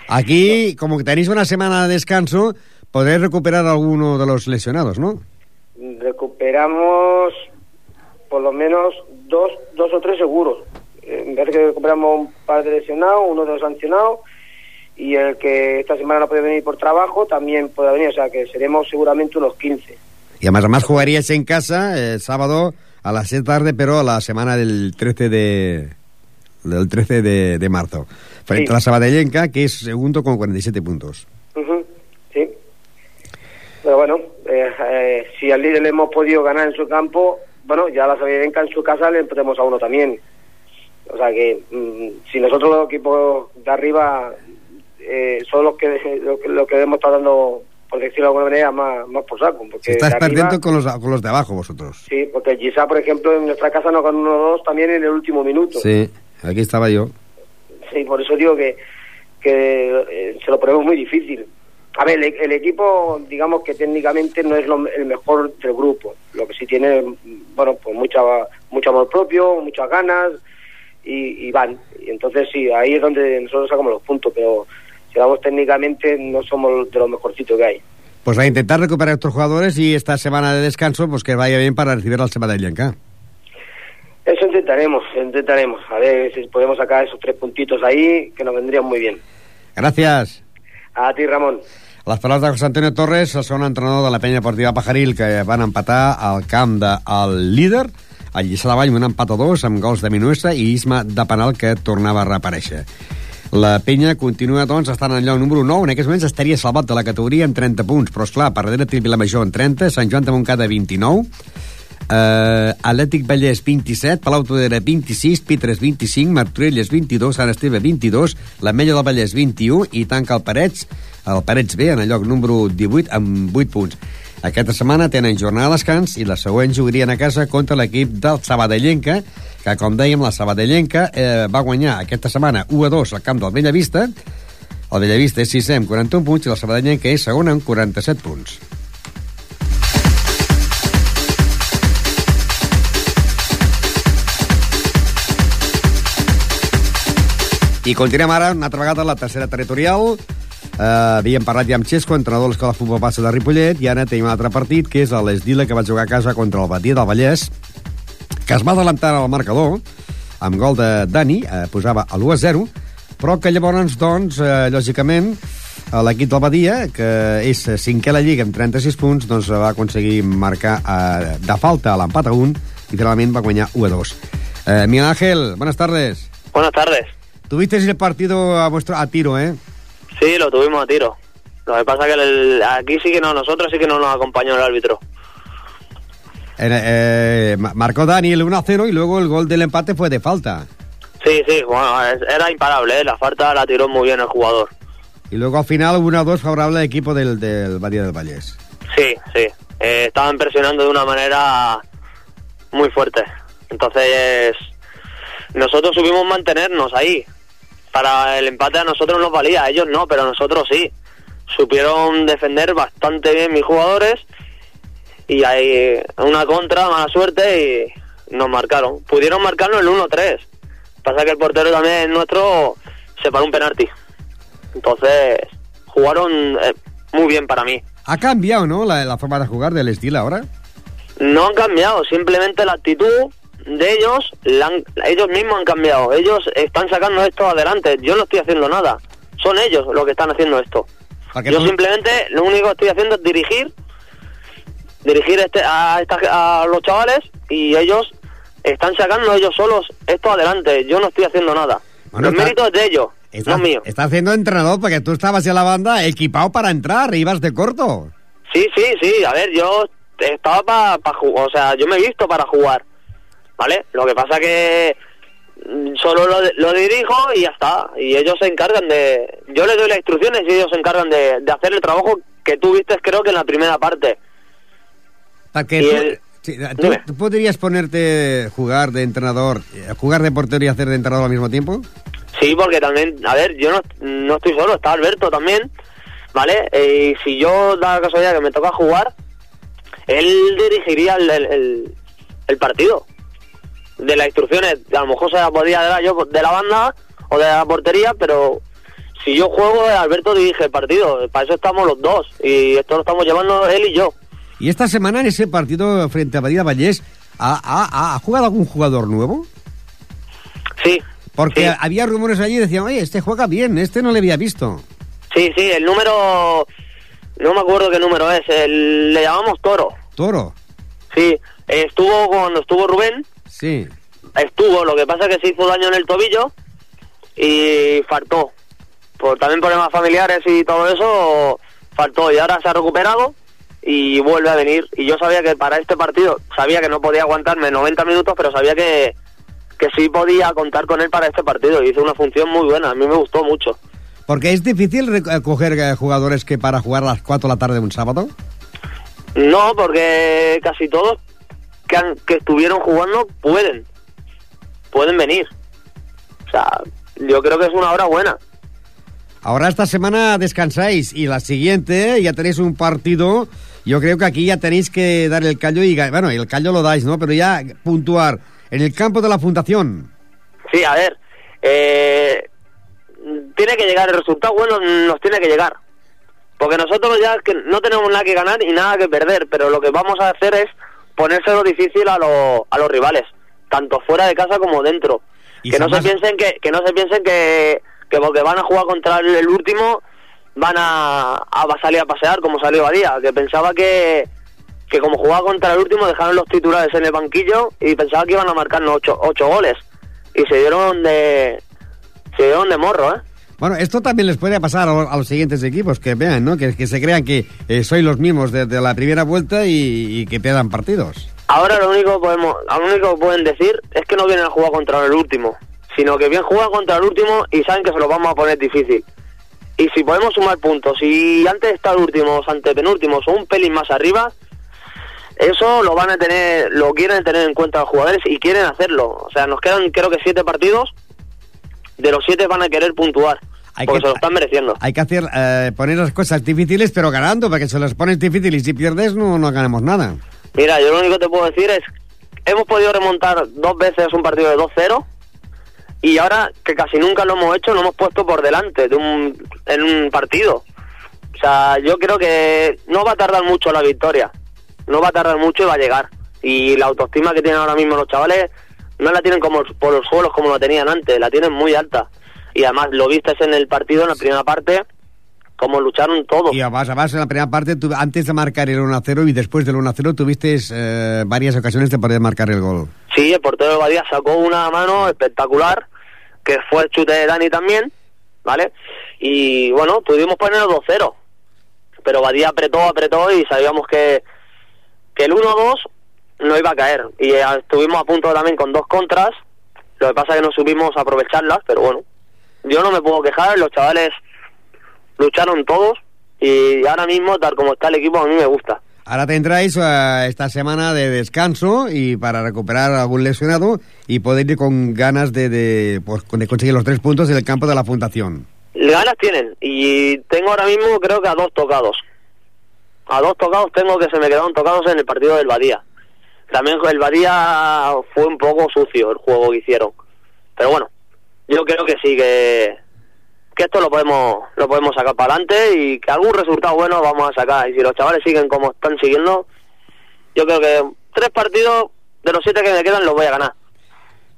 Aquí, como que tenéis una semana de descanso, podréis recuperar a alguno de los lesionados, ¿no? Recuperamos por lo menos dos, dos o tres seguros. Me parece que recuperamos un par de lesionados, uno de los sancionados, y el que esta semana no puede venir por trabajo también puede venir, o sea que seremos seguramente unos 15. Y además, además jugaríais en casa el sábado a las 7 de tarde, pero a la semana del 13 de, del 13 de, de marzo. Frente Sí. a la Sabadellenca, que es segundo con 47 puntos. Sí. Pero bueno, eh, eh, si al líder le hemos podido ganar en su campo, bueno, ya la Sabienca en su casa le empezamos a uno también. O sea que mm, si nosotros los equipos de arriba eh, son los que, lo que lo que hemos estado dando, por decirlo de alguna manera, más, más por saco. Porque arriba- perdiendo con los, con los de abajo vosotros. Sí, porque Gisa, por ejemplo, en nuestra casa nos ganó 1-2 también en el último minuto. Sí, aquí estaba yo. Sí, por eso digo que, que eh, se lo ponemos muy difícil. A ver, el, el equipo, digamos que técnicamente no es lo- el mejor del grupo. Lo que sí tiene, bueno, pues mucha, mucho amor propio, muchas ganas y, y van. Y entonces sí, ahí es donde nosotros sacamos los puntos, pero si vamos técnicamente no somos de los mejorcitos que hay. Pues a intentar recuperar a estos jugadores y esta semana de descanso, pues que vaya bien para recibir al Sabadellenca. Eso intentaremos, intentaremos. A ver si podemos sacar esos tres puntitos ahí, que nos vendrían muy bien. Gràcies. A ti, Ramón. Les paraules de José Antonio Torres, el segon entrenador de la penya deportiva Pajaril, que van empatar al camp del líder, el Lliçà de Vall, un empat a dos, amb gols de Minuesa i Isma de penal, que tornava a reaparèixer. La penya continua, doncs, estant en lloc número 9. En aquests moments estaria salvat de la categoria amb 30 punts, però, esclar, per darrere té Vilamajor en 30, Sant Joan de Montcada 29, Uh, Atlètic Vallès 27, Palau Todera 26, Pitres 25, Martorelles 22, Sant Esteve 22, l'Ametlla del Vallès 21 i tanca el Parets, el Parets B en el lloc número 18 amb 8 punts. Aquesta setmana tenen jornada de descans i la següent jugarien a casa contra l'equip del Sabadellenca, que, com dèiem, la Sabadellenca eh, va guanyar aquesta setmana 1 a 2 al camp del Bellavista. El Bellavista és 6è amb 41 punts i la Sabadellenca és segona amb 47 punts. I continuem ara una altra vegada a la tercera territorial. Uh, havíem parlat ja amb Xesco, entrenador de l'Escola de Futbol Base de Ripollet, i ara tenim un altre partit, que és l'Esdila, que va jugar a casa contra el Batia del Vallès, que es va adelantar al marcador, amb gol de Dani, eh, posava a l'1-0, però que llavors, doncs, eh, lògicament, eh, l'equip del Badia, que és cinquè a la Lliga amb 36 punts, doncs va aconseguir marcar eh, de falta a l'empat a 1 i finalment va guanyar 1-2. Eh, Miguel Ángel, buenas tardes. Buenas tardes. Tuviste el partido a vuestro a tiro, ¿eh? Sí, lo tuvimos a tiro. Lo que pasa es que el- aquí sí que no, nosotros sí que no nos acompañó el árbitro. Eh, eh, ma- marcó Dani el 1-0 y luego el gol del empate fue de falta. Sí, sí, bueno, era imparable, ¿eh? la falta la tiró muy bien el jugador. Y luego al final 1-2 favorable al equipo del, del Badía del Vallés. Sí, sí. Eh, estaban presionando de una manera muy fuerte. Entonces, nosotros supimos mantenernos ahí. Para el empate a nosotros nos valía, a ellos no, pero a nosotros sí. Supieron defender bastante bien mis jugadores y hay una contra, mala suerte y nos marcaron. Pudieron marcarnos el 1-3. Pasa que el portero también nuestro se paró un penalti. Entonces, jugaron eh, muy bien para mí. Ha cambiado, ¿no? La, la forma de jugar del estilo ahora. No han cambiado, simplemente la actitud de ellos, la han- ellos mismos han cambiado. Ellos están sacando esto adelante. Yo no estoy haciendo nada. Son ellos los que están haciendo esto. Yo simplemente lo único que estoy haciendo es dirigir, dirigir este, a, esta- a los chavales y ellos están sacando ellos solos esto adelante. Yo no estoy haciendo nada. Bueno, Los está- méritos es de ellos, Está, no es mío. está haciendo entrenador porque tú estabas en la banda equipado para entrar, ibas de corto. Sí, sí, sí. A ver, yo estaba para jugar. O sea, yo me he visto para jugar. ¿Vale? Lo que pasa que mm, solo lo, lo dirijo y ya está. Y ellos se encargan de... Yo les doy las instrucciones y ellos se encargan de, de hacer el trabajo que tú viste creo que en la primera parte. Porque Y tú, el- sí, ¿tú- Dime. tú podrías ponerte jugar de entrenador, eh, jugar de portero y hacer de entrenador al mismo tiempo. Sí, porque también, a ver, yo no, no estoy solo, está Alberto también, ¿vale? Eh, y si yo da la casualidad que me toca jugar, él dirigiría el, el, el- el partido. De las instrucciones, a lo mejor se las podía dar yo de la banda o de la portería, pero si yo juego, Alberto dirige el partido. Para eso estamos los dos y esto lo estamos llevando él y yo. Y esta semana en ese partido frente a Badía Vallés, ¿ha, ha- ha jugado algún jugador nuevo? Sí. Porque sí. había rumores allí y decían, oye, este juega bien, este no le había visto. Sí, sí, el número, no me acuerdo qué número es, el- le llamamos Toro. Toro, Sí, estuvo cuando estuvo Rubén, sí. estuvo, lo que pasa es que se hizo daño en el tobillo y faltó. Por también problemas familiares y todo eso, faltó y ahora se ha recuperado y vuelve a venir. Y yo sabía que para este partido, sabía que no podía aguantarme 90 minutos, pero sabía que, que sí podía contar con él para este partido. Y hizo una función muy buena, a mí me gustó mucho. Porque es difícil rec- coger eh, jugadores que para jugar a las 4 de la tarde de un sábado. No, porque casi todos que, han- que estuvieron jugando pueden. Pueden venir. O sea, yo creo que es una hora buena. Ahora esta semana descansáis y la siguiente ya tenéis un partido. Yo creo que aquí ya tenéis que dar el callo y bueno, el callo lo dais, ¿no? Pero ya puntuar en el campo de la fundación. Sí, a ver. eh, tiene que llegar el resultado bueno, nos tiene que llegar. Porque nosotros ya que no tenemos nada que ganar y nada que perder, pero lo que vamos a hacer es ponérselo difícil a, los a los rivales, tanto fuera de casa como dentro. Y Que no, se piensen que, que no se piensen que, que porque van a jugar contra el, el último van a, a salir a pasear como salió Badía, que pensaba que, que como jugaba contra el último dejaron los titulares en el banquillo y pensaba que iban a marcarnos ocho, ocho goles y se dieron de se dieron de morro, ¿eh? Bueno, esto también les puede pasar a, los- a los siguientes equipos, que vean, ¿no? Que, se crean que eh, sois los mismos desde la primera vuelta y, y que pierdan partidos. Ahora lo único podemos, lo único que pueden decir es que no vienen a jugar contra el último, sino que bien juegan contra el último y saben que se lo vamos a poner difícil. Y si podemos sumar puntos y antes de estar últimos, antepenúltimos o un pelín más arriba, eso lo van a tener, lo quieren tener en cuenta los jugadores y quieren hacerlo. O sea, nos quedan creo que siete partidos, de los siete van a querer puntuar. Hay porque que- se lo están mereciendo. Hay que hacer, eh, poner las cosas difíciles, pero ganando, porque si las pones difíciles y pierdes, no, no ganamos nada. Mira, yo lo único que te puedo decir es, hemos podido remontar dos veces un partido de 2-0 y ahora que casi nunca lo hemos hecho, lo hemos puesto por delante de un, en un partido. O sea, yo creo que no va a tardar mucho la victoria, no va a tardar mucho y va a llegar. Y la autoestima que tienen ahora mismo los chavales no la tienen como por los suelos como la tenían antes, la tienen muy alta. Y además lo viste en el partido, en la primera parte, como lucharon todos. Y además, además, en la primera parte, tú- antes de marcar el 1-0 y después del 1-0, tuviste eh, varias ocasiones de poder marcar el gol. Sí, el portero de Badía sacó una mano espectacular, que fue el chute de Dani también, ¿vale? Y bueno, pudimos poner 2-0, pero Badía apretó, apretó y sabíamos que, que el 1-2 no iba a caer. Y eh, estuvimos a punto también con dos contras, lo que pasa es que no supimos aprovecharlas, pero bueno, yo no me puedo quejar, los chavales lucharon todos y ahora mismo, tal como está el equipo, a mí me gusta. Ahora tendráis eh, esta semana de descanso y para recuperar algún lesionado y poder ir con ganas de, de, pues, de conseguir los tres puntos en el campo de la Fundación. Ganas tienen y tengo ahora mismo creo que a dos tocados. A dos tocados tengo que se me quedaron tocados en el partido del Badía. También el Badía fue un poco sucio el juego que hicieron. Pero bueno, yo creo que sí que que esto lo podemos lo podemos sacar para adelante y que algún resultado bueno vamos a sacar. Y si los chavales siguen como están siguiendo, yo creo que tres partidos de los siete que me quedan los voy a ganar.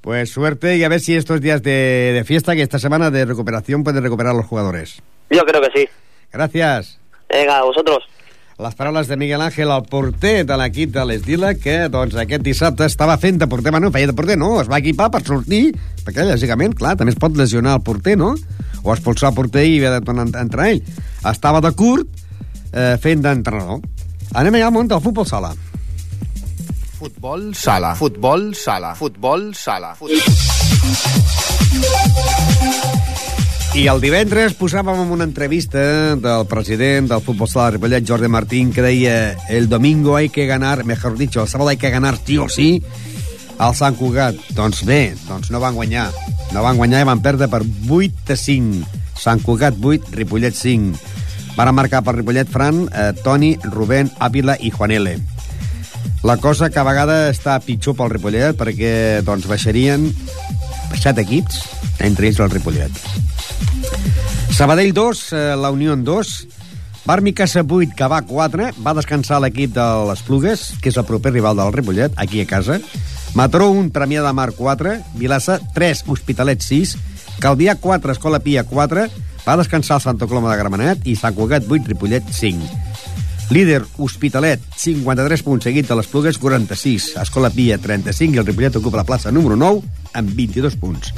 Pues suerte y a ver si estos días de, de fiesta, que esta semana de recuperación, pueden recuperar los jugadores. Yo creo que sí. Gràcies. Venga, a vosotros. Les paraules de Miguel Ángel, el porter de l'equip de l'Esdila, que doncs, aquest dissabte estava fent de porter, bueno, feia de porter, no, es va equipar per sortir, perquè, lògicament, clar, també es pot lesionar el porter, no? O expulsar el porter i haver de tornar a entrar ell. Estava de curt, eh, fent d'entrenador. Anem allà al món del futbol sala. Futbol sala. Futbol sala. Futbol sala. I el divendres posàvem en una entrevista del president del futbol sala de Ripollet, Jordi Martín, que deia el domingo hay que ganar, mejor dicho, el sábado hay que ganar sí o sí al Sant Cugat. Doncs bé, doncs no van guanyar. No van guanyar i van perdre per 8 a 5. Sant Cugat 8, Ripollet 5. Van marcar per Ripollet Fran, eh, Toni, Rubén, Ávila i Juan L. La cosa que a vegades està pitjor pel Ripollet perquè doncs, baixarien set equips, entre ells el Ripollet. Sabadell 2, eh, la Unió 2, Barmi Casa 8, que va 4, va descansar l'equip de les Plugues, que és el proper rival del Ripollet, aquí a casa. Matró 1, Premià de Mar 4, Vilassa 3, Hospitalet 6, Calvià 4, Escola Pia 4, va descansar el Santa Coloma de Gramenet i Sant Cugat 8, Ripollet 5. Líder, Hospitalet, 53 punts, seguit de les Plugues, 46. Escola Pia, 35, i el Ripollet ocupa la plaça número 9, amb 22 punts.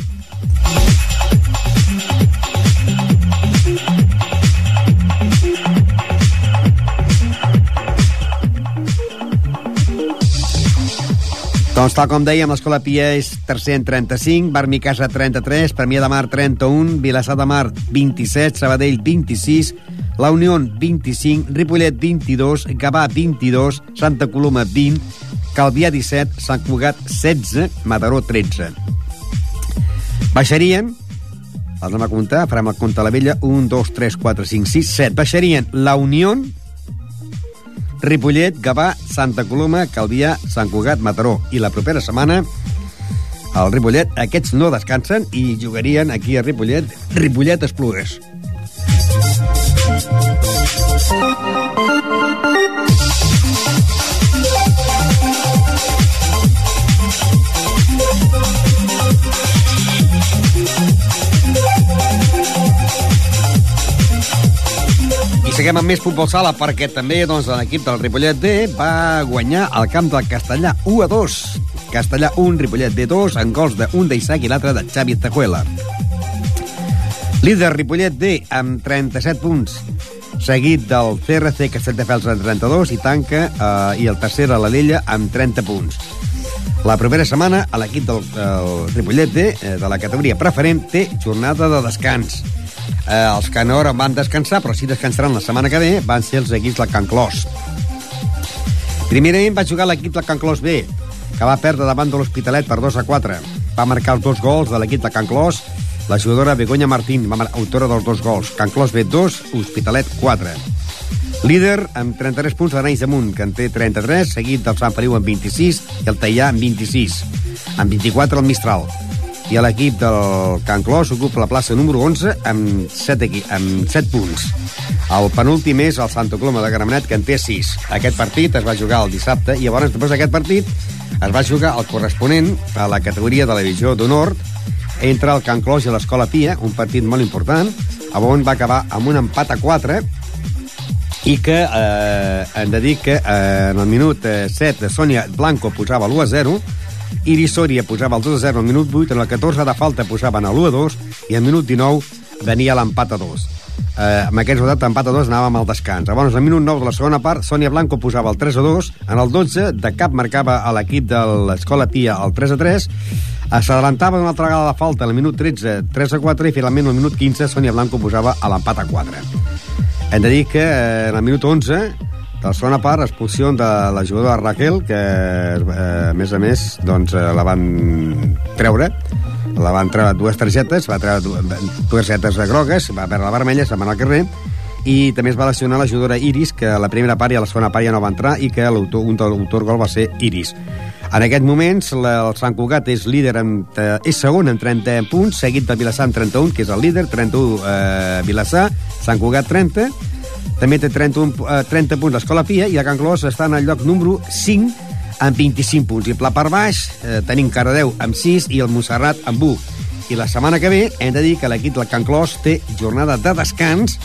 Doncs tal com dèiem, l'Escola Pia és tercer en 35, Barmi Casa 33, Premià de Mar 31, Vilassar de Mar 27, Sabadell 26, La Unió 25, Ripollet 22, Gavà 22, Santa Coloma 20, Calvià 17, Sant Cugat 16, Mataró 13. Baixarien, els anem a comptar, farem el compte a la vella, 1, 2, 3, 4, 5, 6, 7. Baixarien La Unió, Ripollet, Gavà, Santa Coloma, Calvià, Sant Cugat, Mataró. I la propera setmana, el Ripollet, aquests no descansen i jugarien aquí a Ripollet, Ripollet Esplugues. I seguim amb més futbol sala perquè també doncs, l'equip del Ripollet D va guanyar al camp del Castellà 1 a 2. Castellà 1, Ripollet D 2, en gols d'un d'Isaac i l'altre de Xavi Tajuela. Líder Ripollet D amb 37 punts, seguit del CRC Castelldefels amb 32 i tanca eh, i el tercer a l'Alella amb 30 punts. La propera setmana, a l'equip del el Ripollet eh, de la categoria preferent, té jornada de descans. Eh, els que no van descansar, però sí descansaran la setmana que ve, van ser els equips del Can Clos. Primerament va jugar l'equip del Can Clos B, que va perdre davant de l'Hospitalet per 2 a 4. Va marcar els dos gols de l'equip de Can Clos, la jugadora Begoña Martín, autora dels dos gols. Can Clos B 2, Hospitalet 4. Líder amb 33 punts l'Arenys de Munt, que en té 33, seguit del Sant Feliu amb 26 i el Teià amb 26. Amb 24 el Mistral. I l'equip del Can Clos ocupa la plaça número 11 amb 7, equi amb 7 punts. El penúltim és el Santa Coloma de Gramenet, que en té 6. Aquest partit es va jugar el dissabte i llavors, després d'aquest partit, es va jugar el corresponent a la categoria de la divisió d'honor entre el Can Clos i l'Escola Pia, un partit molt important, on va acabar amb un empat a 4 i que eh, hem de dir que eh, en el minut eh, 7 Sònia Blanco posava l'1 a 0 Iris Soria posava el 2 a 0 al minut 8 en el 14 de falta posaven l'1 a 2 i al minut 19 venia l'empat a 2 Eh, amb aquest resultat d'empat a 2 anàvem al descans. Llavors, al minut 9 de la segona part, Sònia Blanco posava el 3 a 2. En el 12, de cap marcava a l'equip de l'Escola Pia el 3 a 3. S'adelantava una altra vegada la falta al minut 13, 3 a 4, i finalment al minut 15 Sònia Blanco posava a l'empat a 4. Hem de dir que eh, en el minut 11 de la segona part, expulsió de la jugadora Raquel, que eh, a més a més doncs, eh, la van treure la van treure dues targetes, va treure du- dues targetes grogues, va perdre la vermella, se'n va anar al carrer, i també es va lesionar la jugadora Iris, que a la primera part i a la segona part ja no va entrar, i que un l'autor gol va ser Iris. En aquests moments, la, el Sant Cugat és líder amb, eh, és segon amb 30 punts, seguit de Vilassar amb 31, que és el líder, 31 eh, Vilassar, Sant Cugat 30, també té 31, eh, 30 punts l'Escola Pia i a Can Clos està en el lloc número 5 amb 25 punts. I pla per baix eh, tenim Cardedeu amb 6 i el Montserrat amb 1. I la setmana que ve hem de dir que l'equip del Can Clos té jornada de descans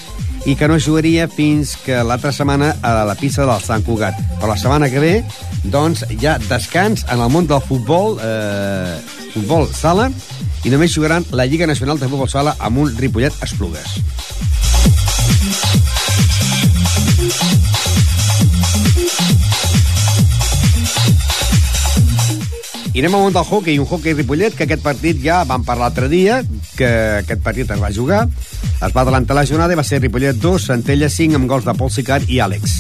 i que no jugaria fins que l'altra setmana a la pista del Sant Cugat. Però la setmana que ve, doncs, hi ha descans en el món del futbol, eh, futbol sala, i només jugaran la Lliga Nacional de Futbol Sala amb un Ripollet Esplugues. I anem al món del hockey, un hockey Ripollet, que aquest partit ja vam parlar l'altre dia, que aquest partit es va jugar, es va adelantar la jornada i va ser Ripollet 2, Centella 5, amb gols de Pol Sicar i Àlex.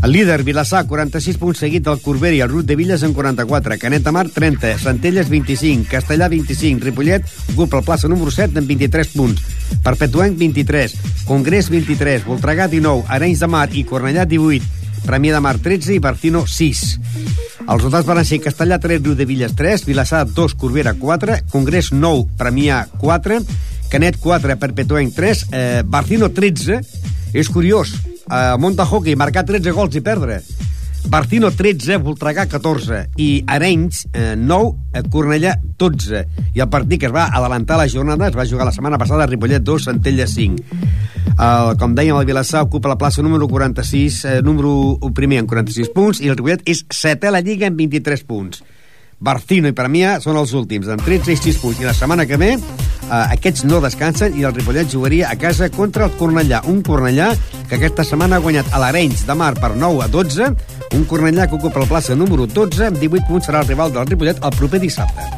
El líder, Vilassar, 46 punts, seguit del Corbera i el Rut de Villes amb 44, Canet de Mar, 30, Centelles, 25, Castellà, 25, Ripollet ocupa el plaça número 7 amb 23 punts, Perpetuenc, 23, Congrés, 23, Voltregà, 19, Arenys de Mar i Cornellà, 18, Premià de Mar 13 i Barcino 6. Els resultats van ser Castellà 3, Riu de Villes 3, Vilassar 2, Corbera 4, Congrés 9, Premià 4, Canet 4, Perpetuenc 3, eh, Barcino 13. És curiós, eh, Monta Hockey marcar 13 gols i perdre. Barcino 13, Voltregà 14 i Arenys eh, 9, eh, Cornellà 12. I el partit que es va adelantar la jornada es va jugar la setmana passada a Ripollet 2, Centella 5. El, com dèiem, el Vilassar ocupa la plaça número 46, eh, número primer amb 46 punts, i el Ripollet és setè a la Lliga amb 23 punts. Barcino i Premià són els últims, amb 13 i 6 punts. I la setmana que ve, eh, aquests no descansen i el Ripollet jugaria a casa contra el Cornellà. Un Cornellà que aquesta setmana ha guanyat a l'Arenys de Mar per 9 a 12, un Cornellà que ocupa la plaça número 12, amb 18 punts serà el rival del Ripollet el proper dissabte.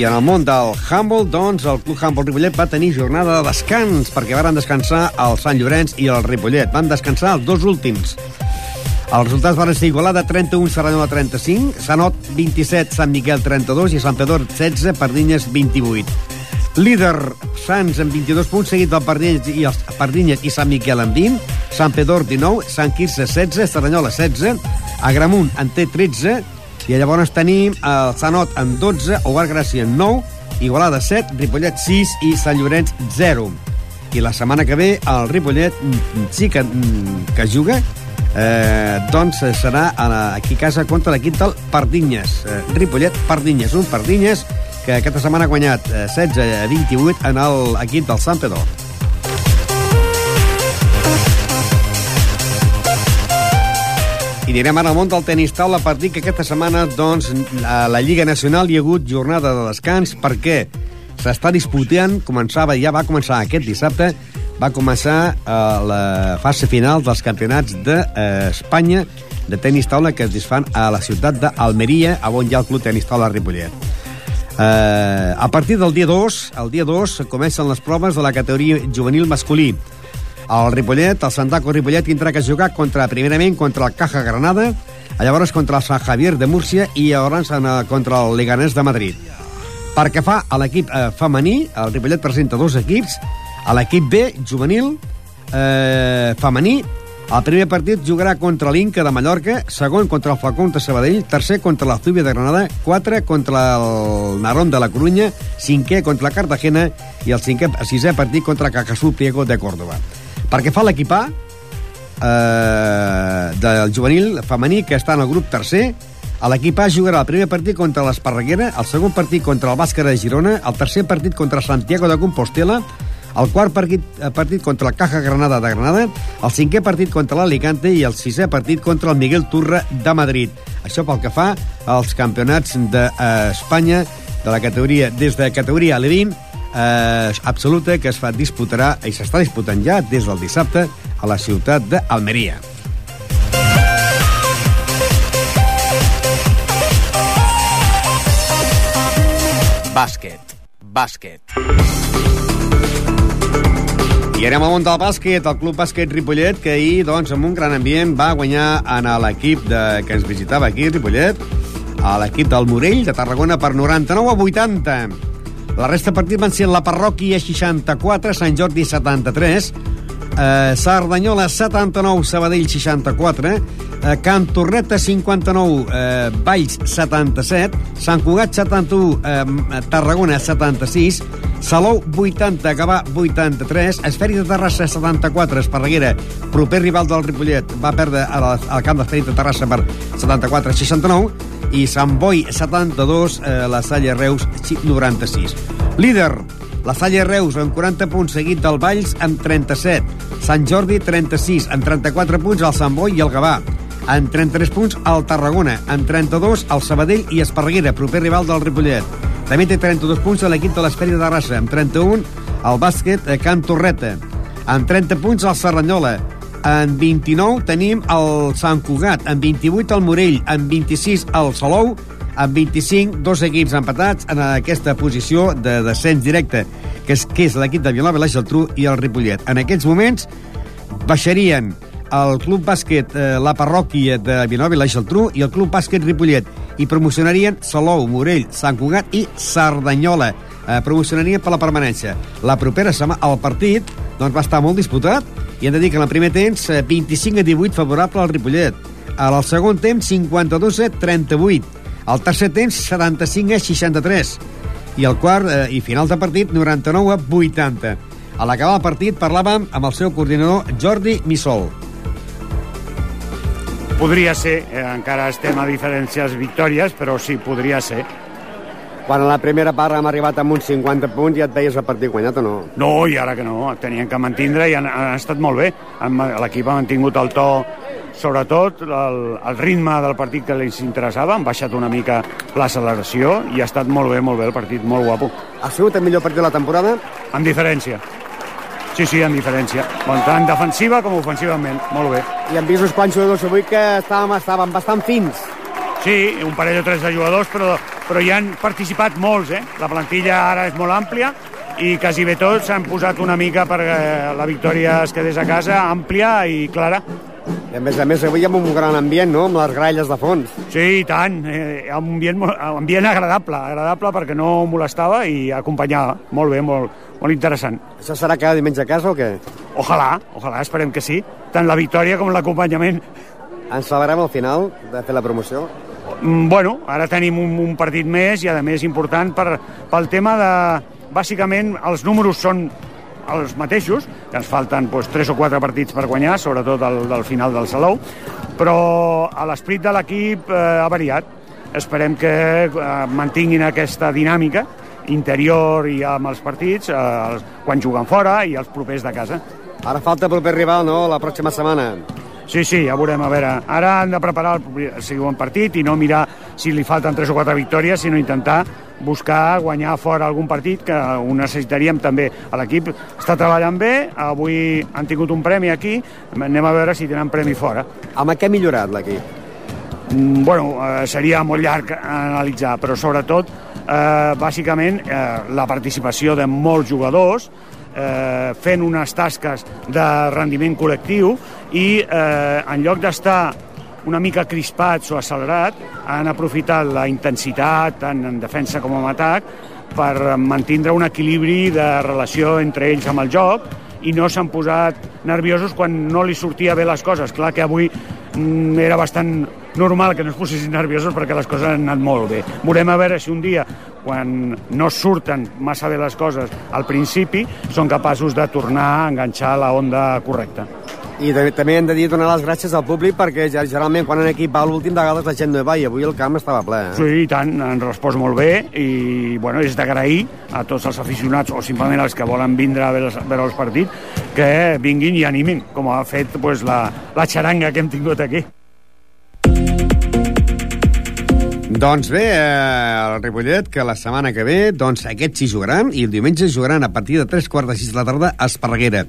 I en el món del handball, doncs, el Club Handball Ripollet va tenir jornada de descans, perquè varen descansar el Sant Llorenç i el Ripollet. Van descansar els dos últims. Els resultats van ser Igualada 31, Serranyola 35, Sanot 27, Sant Miquel 32 i Sant Pedor 16, Pardinyes 28. Líder Sants amb 22 punts, seguit del Pardinyes i, els Pardinyes i Sant Miquel amb 20, Sant Pedor 19, Sant Quirze 16, Serranyola 16, Agramunt en té 13, i llavors tenim el Sanot amb 12, Ogar Gràcia amb 9, Igualada 7, Ripollet 6 i Sant Llorenç 0. I la setmana que ve el Ripollet mm, sí que, mm, que juga eh, doncs serà a la, aquí a casa contra l'equip del Pardinyes. Eh, Ripollet, Pardinyes, un Pardinyes que aquesta setmana ha guanyat eh, 16 a 28 en l'equip del Sant Pedor. I anirem ara al món del tenis taula per dir que aquesta setmana doncs, a la Lliga Nacional hi ha hagut jornada de descans perquè s'està disputant, començava, ja va començar aquest dissabte, va començar eh, la fase final dels campionats d'Espanya de tenis taula que es desfan a la ciutat d'Almeria, on hi ha el Club Tenis Taula Ripollet. Eh, a partir del dia 2, el dia 2, comencen les proves de la categoria juvenil masculí. El Ripollet, el Santaco Ripollet, tindrà que jugar contra, primerament contra el Caja Granada, llavors contra el Sant Javier de Múrcia i llavors eh, contra el Leganés de Madrid. Per que fa a l'equip eh, femení, el Ripollet presenta dos equips, a l'equip B, juvenil, eh, femení, el primer partit jugarà contra l'Inca de Mallorca, segon contra el Falcón de Sabadell, tercer contra la Zubia de Granada, quatre contra el Narón de la Corunya, cinquè contra la Cartagena i el cinquè, sisè partit contra Cacasú Priego de Córdoba. Perquè fa l'equip A, eh, del juvenil femení, que està en el grup tercer, l'equip A jugarà el primer partit contra l'Esparreguera, el segon partit contra el Bàscara de Girona, el tercer partit contra Santiago de Compostela, el quart partit, eh, partit contra el Caja Granada de Granada, el cinquè partit contra l'Alicante i el sisè partit contra el Miguel Turra de Madrid. Això pel que fa als campionats d'Espanya de la categoria, des de categoria Alevín, eh, absoluta, que es fa disputarà i s'està disputant ja des del dissabte a la ciutat d'Almeria. Bàsquet. Bàsquet. I anem al món del bàsquet, el Club Bàsquet Ripollet, que ahir, doncs, amb un gran ambient, va guanyar en l'equip de... que ens visitava aquí, Ripollet, a l'equip del Morell, de Tarragona, per 99 a 80. La resta de partits van ser la Parròquia 64, Sant Jordi 73, eh, Cerdanyola 79, Sabadell 64, eh, Can Torreta 59, eh, Valls 77, Sant Cugat 71, eh, Tarragona 76, Salou 80, Gavà 83, Esferi de Terrassa 74, Esparreguera, proper rival del Ripollet, va perdre al, camp d'Esferi de Terrassa per 74-69, i Sant Boi 72, eh, la Salle Reus 96. Líder, la Salle Reus amb 40 punts, seguit del Valls amb 37. Sant Jordi 36, amb 34 punts el Sant Boi i el Gavà. Amb 33 punts el Tarragona, amb 32 el Sabadell i Esparreguera, proper rival del Ripollet. També té 32 punts l'equip de l'Esferi de Terrassa, amb 31 el bàsquet eh, Can Torreta. Amb 30 punts el Serranyola, en 29 tenim el Sant Cugat, en 28 el Morell, en 26 el Salou, en 25 dos equips empatats en aquesta posició de descens directe, que és, que és l'equip de Vilanova la Geltrú i el Ripollet. En aquests moments baixarien el Club Bàsquet eh, La Parròquia de Vilanova i la Geltrú i el Club Bàsquet Ripollet i promocionarien Salou, Morell, Sant Cugat i Cerdanyola. Eh, promocionarien per la permanència. La propera setmana, el partit doncs, va estar molt disputat i hem de dir que en el primer temps eh, 25 a 18 favorable al Ripollet. Al segon temps 52 a 38. Al tercer temps 75 a 63. I el quart eh, i final de partit 99 a 80. A l'acabar el partit parlàvem amb el seu coordinador Jordi Missol. Podria ser, eh, encara estem a diferències victòries, però sí, podria ser. Quan a la primera part hem arribat amb uns 50 punts ja et veies el partit guanyat o no? No, i ara que no, tenien que mantindre i han, han estat molt bé. L'equip ha mantingut el to, sobretot el, el ritme del partit que els interessava, han baixat una mica l'acceleració i ha estat molt bé, molt bé el partit, molt guapo. Ha sigut el millor partit de la temporada? En diferència. Sí, sí, en diferència. Bon, tant defensiva com ofensivament, molt bé. I hem vist uns quants jugadors avui que estàvem, estaven bastant fins. Sí, un parell o tres de jugadors, però, però hi han participat molts, eh? La plantilla ara és molt àmplia i quasi bé tots s'han posat una mica perquè la victòria es quedés a casa, àmplia i clara. I a més a més avui amb un gran ambient, no?, amb les gralles de fons. Sí, i tant. Eh, un ambient, ambient agradable, agradable perquè no molestava i acompanyava. Molt bé, molt, molt interessant. Això serà cada diumenge a casa o què? Ojalà, ojalà, esperem que sí. Tant la victòria com l'acompanyament. Ens celebrem al final de fer la promoció? Mm, Bueno, ara tenim un, un partit més i, a més, important per, pel tema de... Bàsicament, els números són els mateixos, que ens falten doncs, 3 o 4 partits per guanyar, sobretot el del final del Salou, però l'esperit de l'equip eh, ha variat. Esperem que eh, mantinguin aquesta dinàmica interior i amb els partits, eh, quan juguen fora i els propers de casa. Ara falta proper rival, no?, la pròxima setmana. Sí, sí, ja veurem, a veure. Ara han de preparar el, següent partit i no mirar si li falten 3 o 4 victòries, sinó intentar buscar guanyar fora algun partit que ho necessitaríem també. A L'equip està treballant bé, avui han tingut un premi aquí, anem a veure si tenen premi fora. Amb què ha millorat l'equip? Mm, Bueno, eh, seria molt llarg analitzar, però sobretot eh, bàsicament eh, la participació de molts jugadors, eh, fent unes tasques de rendiment col·lectiu i eh, en lloc d'estar una mica crispats o accelerat, han aprofitat la intensitat, tant en defensa com en atac, per mantindre un equilibri de relació entre ells amb el joc i no s'han posat nerviosos quan no li sortia bé les coses. Clar que avui mm, era bastant normal que no es posessin nerviosos perquè les coses han anat molt bé. Veurem a veure si un dia, quan no surten massa bé les coses al principi, són capaços de tornar a enganxar la onda correcta. I també, també hem de dir donar les gràcies al públic perquè ja- generalment quan un equip va l'últim de vegades la gent no va i avui el camp estava ple. Eh? Sí, i tant, han respost molt bé i bueno, és d'agrair a tots els aficionats o simplement els que volen vindre a veure, veure els partits que vinguin i animin, com ha fet pues, la, la xaranga que hem tingut aquí. Doncs bé, eh, el Ripollet, que la setmana que ve, doncs aquests sí jugaran, i el diumenge jugaran a partir de 3 quarts de 6 de la tarda a Esparreguera.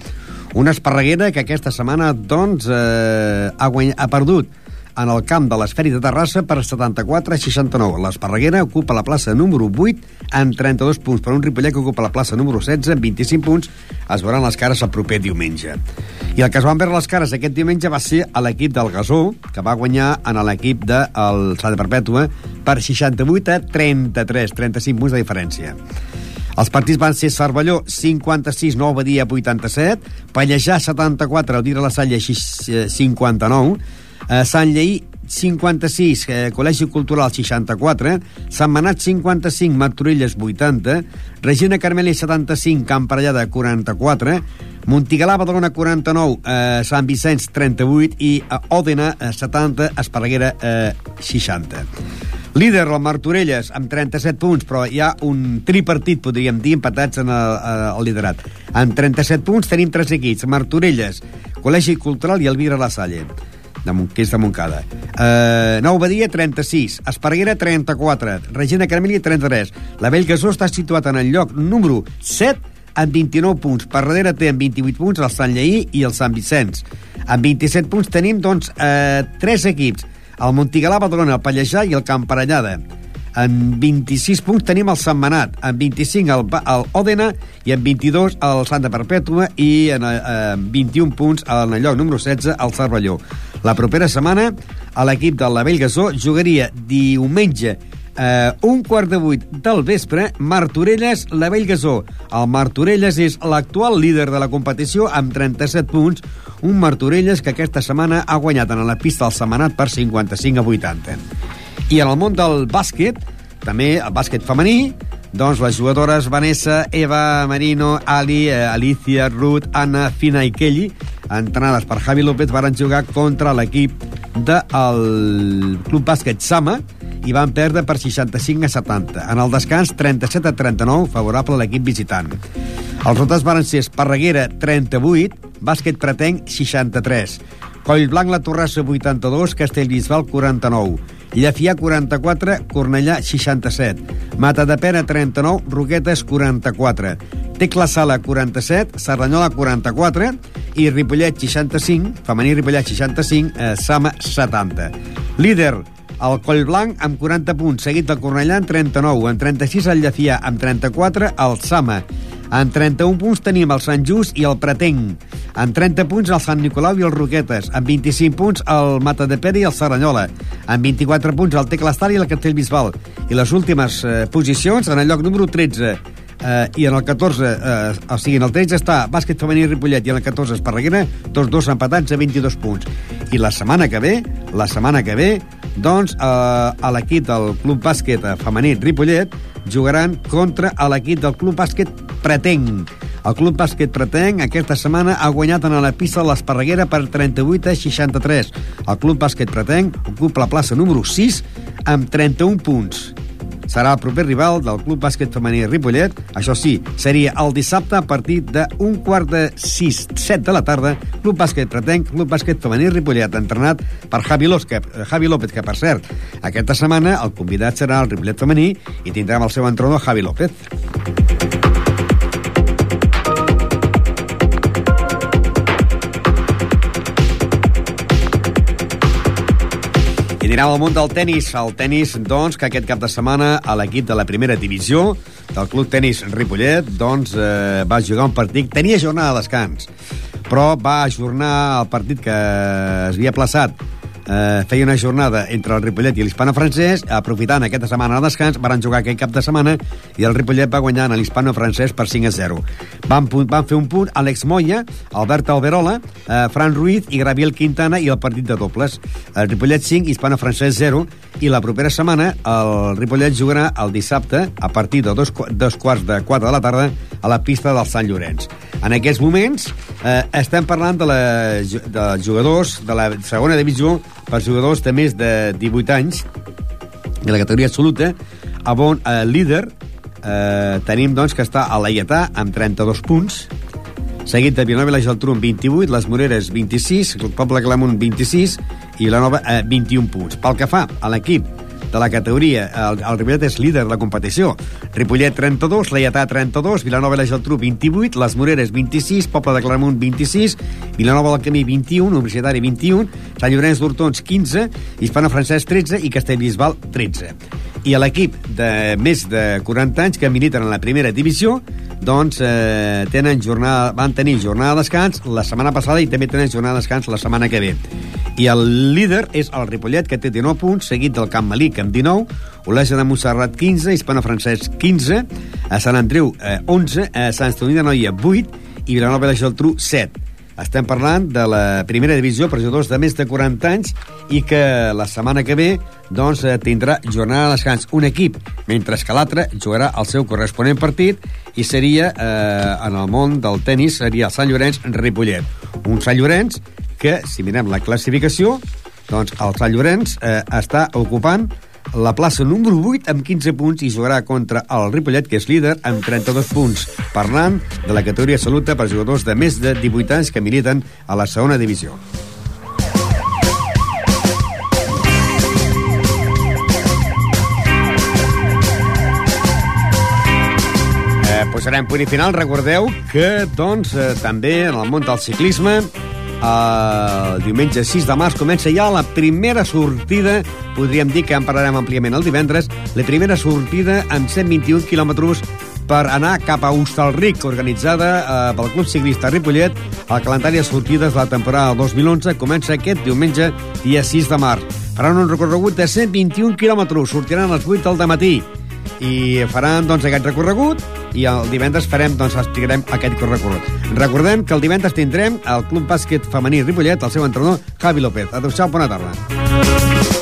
Una Esparreguera que aquesta setmana, doncs, eh, ha, guany... ha perdut en el camp de l'Esferi de Terrassa per 74 a 69. L'Esparreguera ocupa la plaça número 8 amb 32 punts, per un Ripollet que ocupa la plaça número 16 amb 25 punts. Es veuran les cares el proper diumenge. I el que es van veure les cares aquest diumenge va ser a l'equip del Gasó, que va guanyar en l'equip del Santa Perpètua per 68 a 33, 35 punts de diferència. Els partits van ser Cervelló 56, Nou Badia 87, Pallejà 74, Audira la Salle 59, eh, Sant Lleí 56, eh, Col·legi Cultural 64, Sant Manat 55, Martorelles 80, Regina Carmeli 75, Camp Parellada 44, Montigalà Badalona 49, eh, Sant Vicenç 38 i eh, Òdena eh, 70, Esparreguera eh, 60. Líder, el Martorelles, amb 37 punts, però hi ha un tripartit, podríem dir, empatats en el, eh, el liderat. Amb 37 punts tenim tres equips, Martorelles, Col·legi Cultural i Elvira La Salle de, Mon- que és de Montcada. Uh, Nou Badia, 36. Esparreguera, 34. Regina Carmeli, 33. La Bellgasó està situat en el lloc número 7 amb 29 punts. Per darrere té amb 28 punts el Sant Lleí i el Sant Vicenç. Amb 27 punts tenim, doncs, eh, tres equips. El Montigalà, Badalona, el Pallejà i el Camparellada. En 26 punts tenim el Sant Manat, en 25 el, el Òdena i en 22 el Santa Perpètua i en, eh, en 21 punts en el lloc número 16 el Cervelló. La propera setmana l'equip del Lavell Gasó jugaria diumenge eh, un quart de vuit del vespre, Martorelles, la Bellgasó. El Martorelles és l'actual líder de la competició amb 37 punts, un Martorelles que aquesta setmana ha guanyat en la pista del Setmanat per 55 a 80. I en el món del bàsquet, també el bàsquet femení, doncs les jugadores Vanessa, Eva, Marino, Ali, eh, Alicia, Ruth, Anna, Fina i Kelly, entrenades per Javi López, varen jugar contra l'equip del Club Bàsquet Sama i van perdre per 65 a 70. En el descans, 37 a 39, favorable a l'equip visitant. Els resultats varen ser Esparreguera, 38, Bàsquet Pretenc, 63. Collblanc, la Torrassa, 82, Castellbisbal, 49. Llefià, 44, Cornellà, 67. Mata de Pena, 39, Roquetes, 44. Tecla Sala, 47, Cerdanyola, 44 i Ripollet, 65, femení Ripollet, 65, eh, Sama, 70. Líder, el Collblanc amb 40 punts, seguit del Cornellà amb 39, en 36 el Llefià amb 34, el Sama. En 31 punts tenim el Sant Just i el Pretenc. En 30 punts el Sant Nicolau i el Roquetes. En 25 punts el Mata de Pere i el Saranyola. En 24 punts el Tecla Estal i el Castellbisbal. I les últimes eh, posicions en el lloc número 13 eh, i en el 14, eh, o sigui, en el 13 està bàsquet femení Ripollet i en el 14 Esparreguera, tots dos empatats a 22 punts. I la setmana que ve, la setmana que ve, doncs eh, a l'equip del Club Bàsquet femení Ripollet jugaran contra l'equip del Club Bàsquet Pretenc. El Club Bàsquet Pretenc aquesta setmana ha guanyat en la pista de l'Esparreguera per 38 a 63. El Club Bàsquet Pretenc ocupa la plaça número 6 amb 31 punts serà el proper rival del Club Bàsquet Femení Ripollet. Això sí, seria el dissabte a partir d'un quart de 6, 7 de la tarda, Club Bàsquet Pretenc, Club Bàsquet Femení Ripollet, entrenat per Javi, López, que, Javi López, que per cert, aquesta setmana el convidat serà el Ripollet Femení i tindrem el seu entrenador Javi López. I al món del tennis. El tennis, doncs, que aquest cap de setmana a l'equip de la primera divisió del Club Tenis Ripollet, doncs, eh, va jugar un partit... Tenia jornada de descans, però va ajornar el partit que es havia plaçat eh, feia una jornada entre el Ripollet i l'hispano-francès, aprofitant aquesta setmana de descans, van jugar aquest cap de setmana i el Ripollet va guanyar en l'hispano-francès per 5 a 0. Van, van fer un punt Àlex Moya, Albert Alberola, eh, Fran Ruiz i Graviel Quintana i el partit de dobles. El Ripollet 5, hispano-francès 0 i la propera setmana el Ripollet jugarà el dissabte a partir de dos, dos quarts de 4 de la tarda a la pista del Sant Llorenç. En aquests moments eh, estem parlant de, la, de jugadors de la segona divisió per jugadors de més de 18 anys de la categoria absoluta on eh, líder eh, tenim doncs que està a l'Aietà amb 32 punts seguit de Vilanova i la Geltrú amb 28, les Moreres 26, el Poble Clamunt 26 i la Nova eh, 21 punts. Pel que fa a l'equip de la categoria. El, el Ripollet és líder de la competició. Ripollet 32, Lleietà 32, Vilanova i la Geltrú 28, Les Moreres 26, Poble de Claramunt 26, Vilanova del Camí 21, Universitari 21, Sant Llorenç d'Hortons 15, Hispano Francès 13 i Castellbisbal 13. I a l'equip de més de 40 anys que militen en la primera divisió doncs eh, tenen jornada, van tenir jornada de descans la setmana passada i també tenen jornada de descans la setmana que ve. I el líder és el Ripollet, que té 19 punts, seguit del Camp Malic amb 19, Olesa de Montserrat 15, Hispano Francesc 15, a Sant Andreu eh, 11, a Sant Estoni de Noia 8 i Vilanova de Geltrú 7. Estem parlant de la primera divisió per jugadors de més de 40 anys i que la setmana que ve doncs, eh, tindrà jornada de descans un equip, mentre que l'altre jugarà el seu corresponent partit i seria, eh, en el món del tennis, seria el Sant Llorenç Ripollet. Un Sant Llorenç que, si mirem la classificació, doncs el Sant Llorenç eh, està ocupant la plaça número 8 amb 15 punts i jugarà contra el Ripollet, que és líder, amb 32 punts, parlant de la categoria absoluta per jugadors de més de 18 anys que militen a la segona divisió. Eh, posarem punt i final. Recordeu que, doncs, eh, també en el món del ciclisme el diumenge 6 de març comença ja la primera sortida, podríem dir que en parlarem àmpliament el divendres, la primera sortida amb 121 quilòmetres per anar cap a Hostalric, organitzada eh, pel Club Ciclista Ripollet. El calendari de sortides de la temporada 2011 comença aquest diumenge, dia 6 de març. Faran un recorregut de 121 quilòmetres, sortiran a les 8 del matí i faran doncs, aquest recorregut i el divendres farem, doncs, explicarem aquest recorregut. Recordem que el divendres tindrem el Club Bàsquet Femení Ripollet, el seu entrenador, Javi López. Adéu-siau, bona tarda.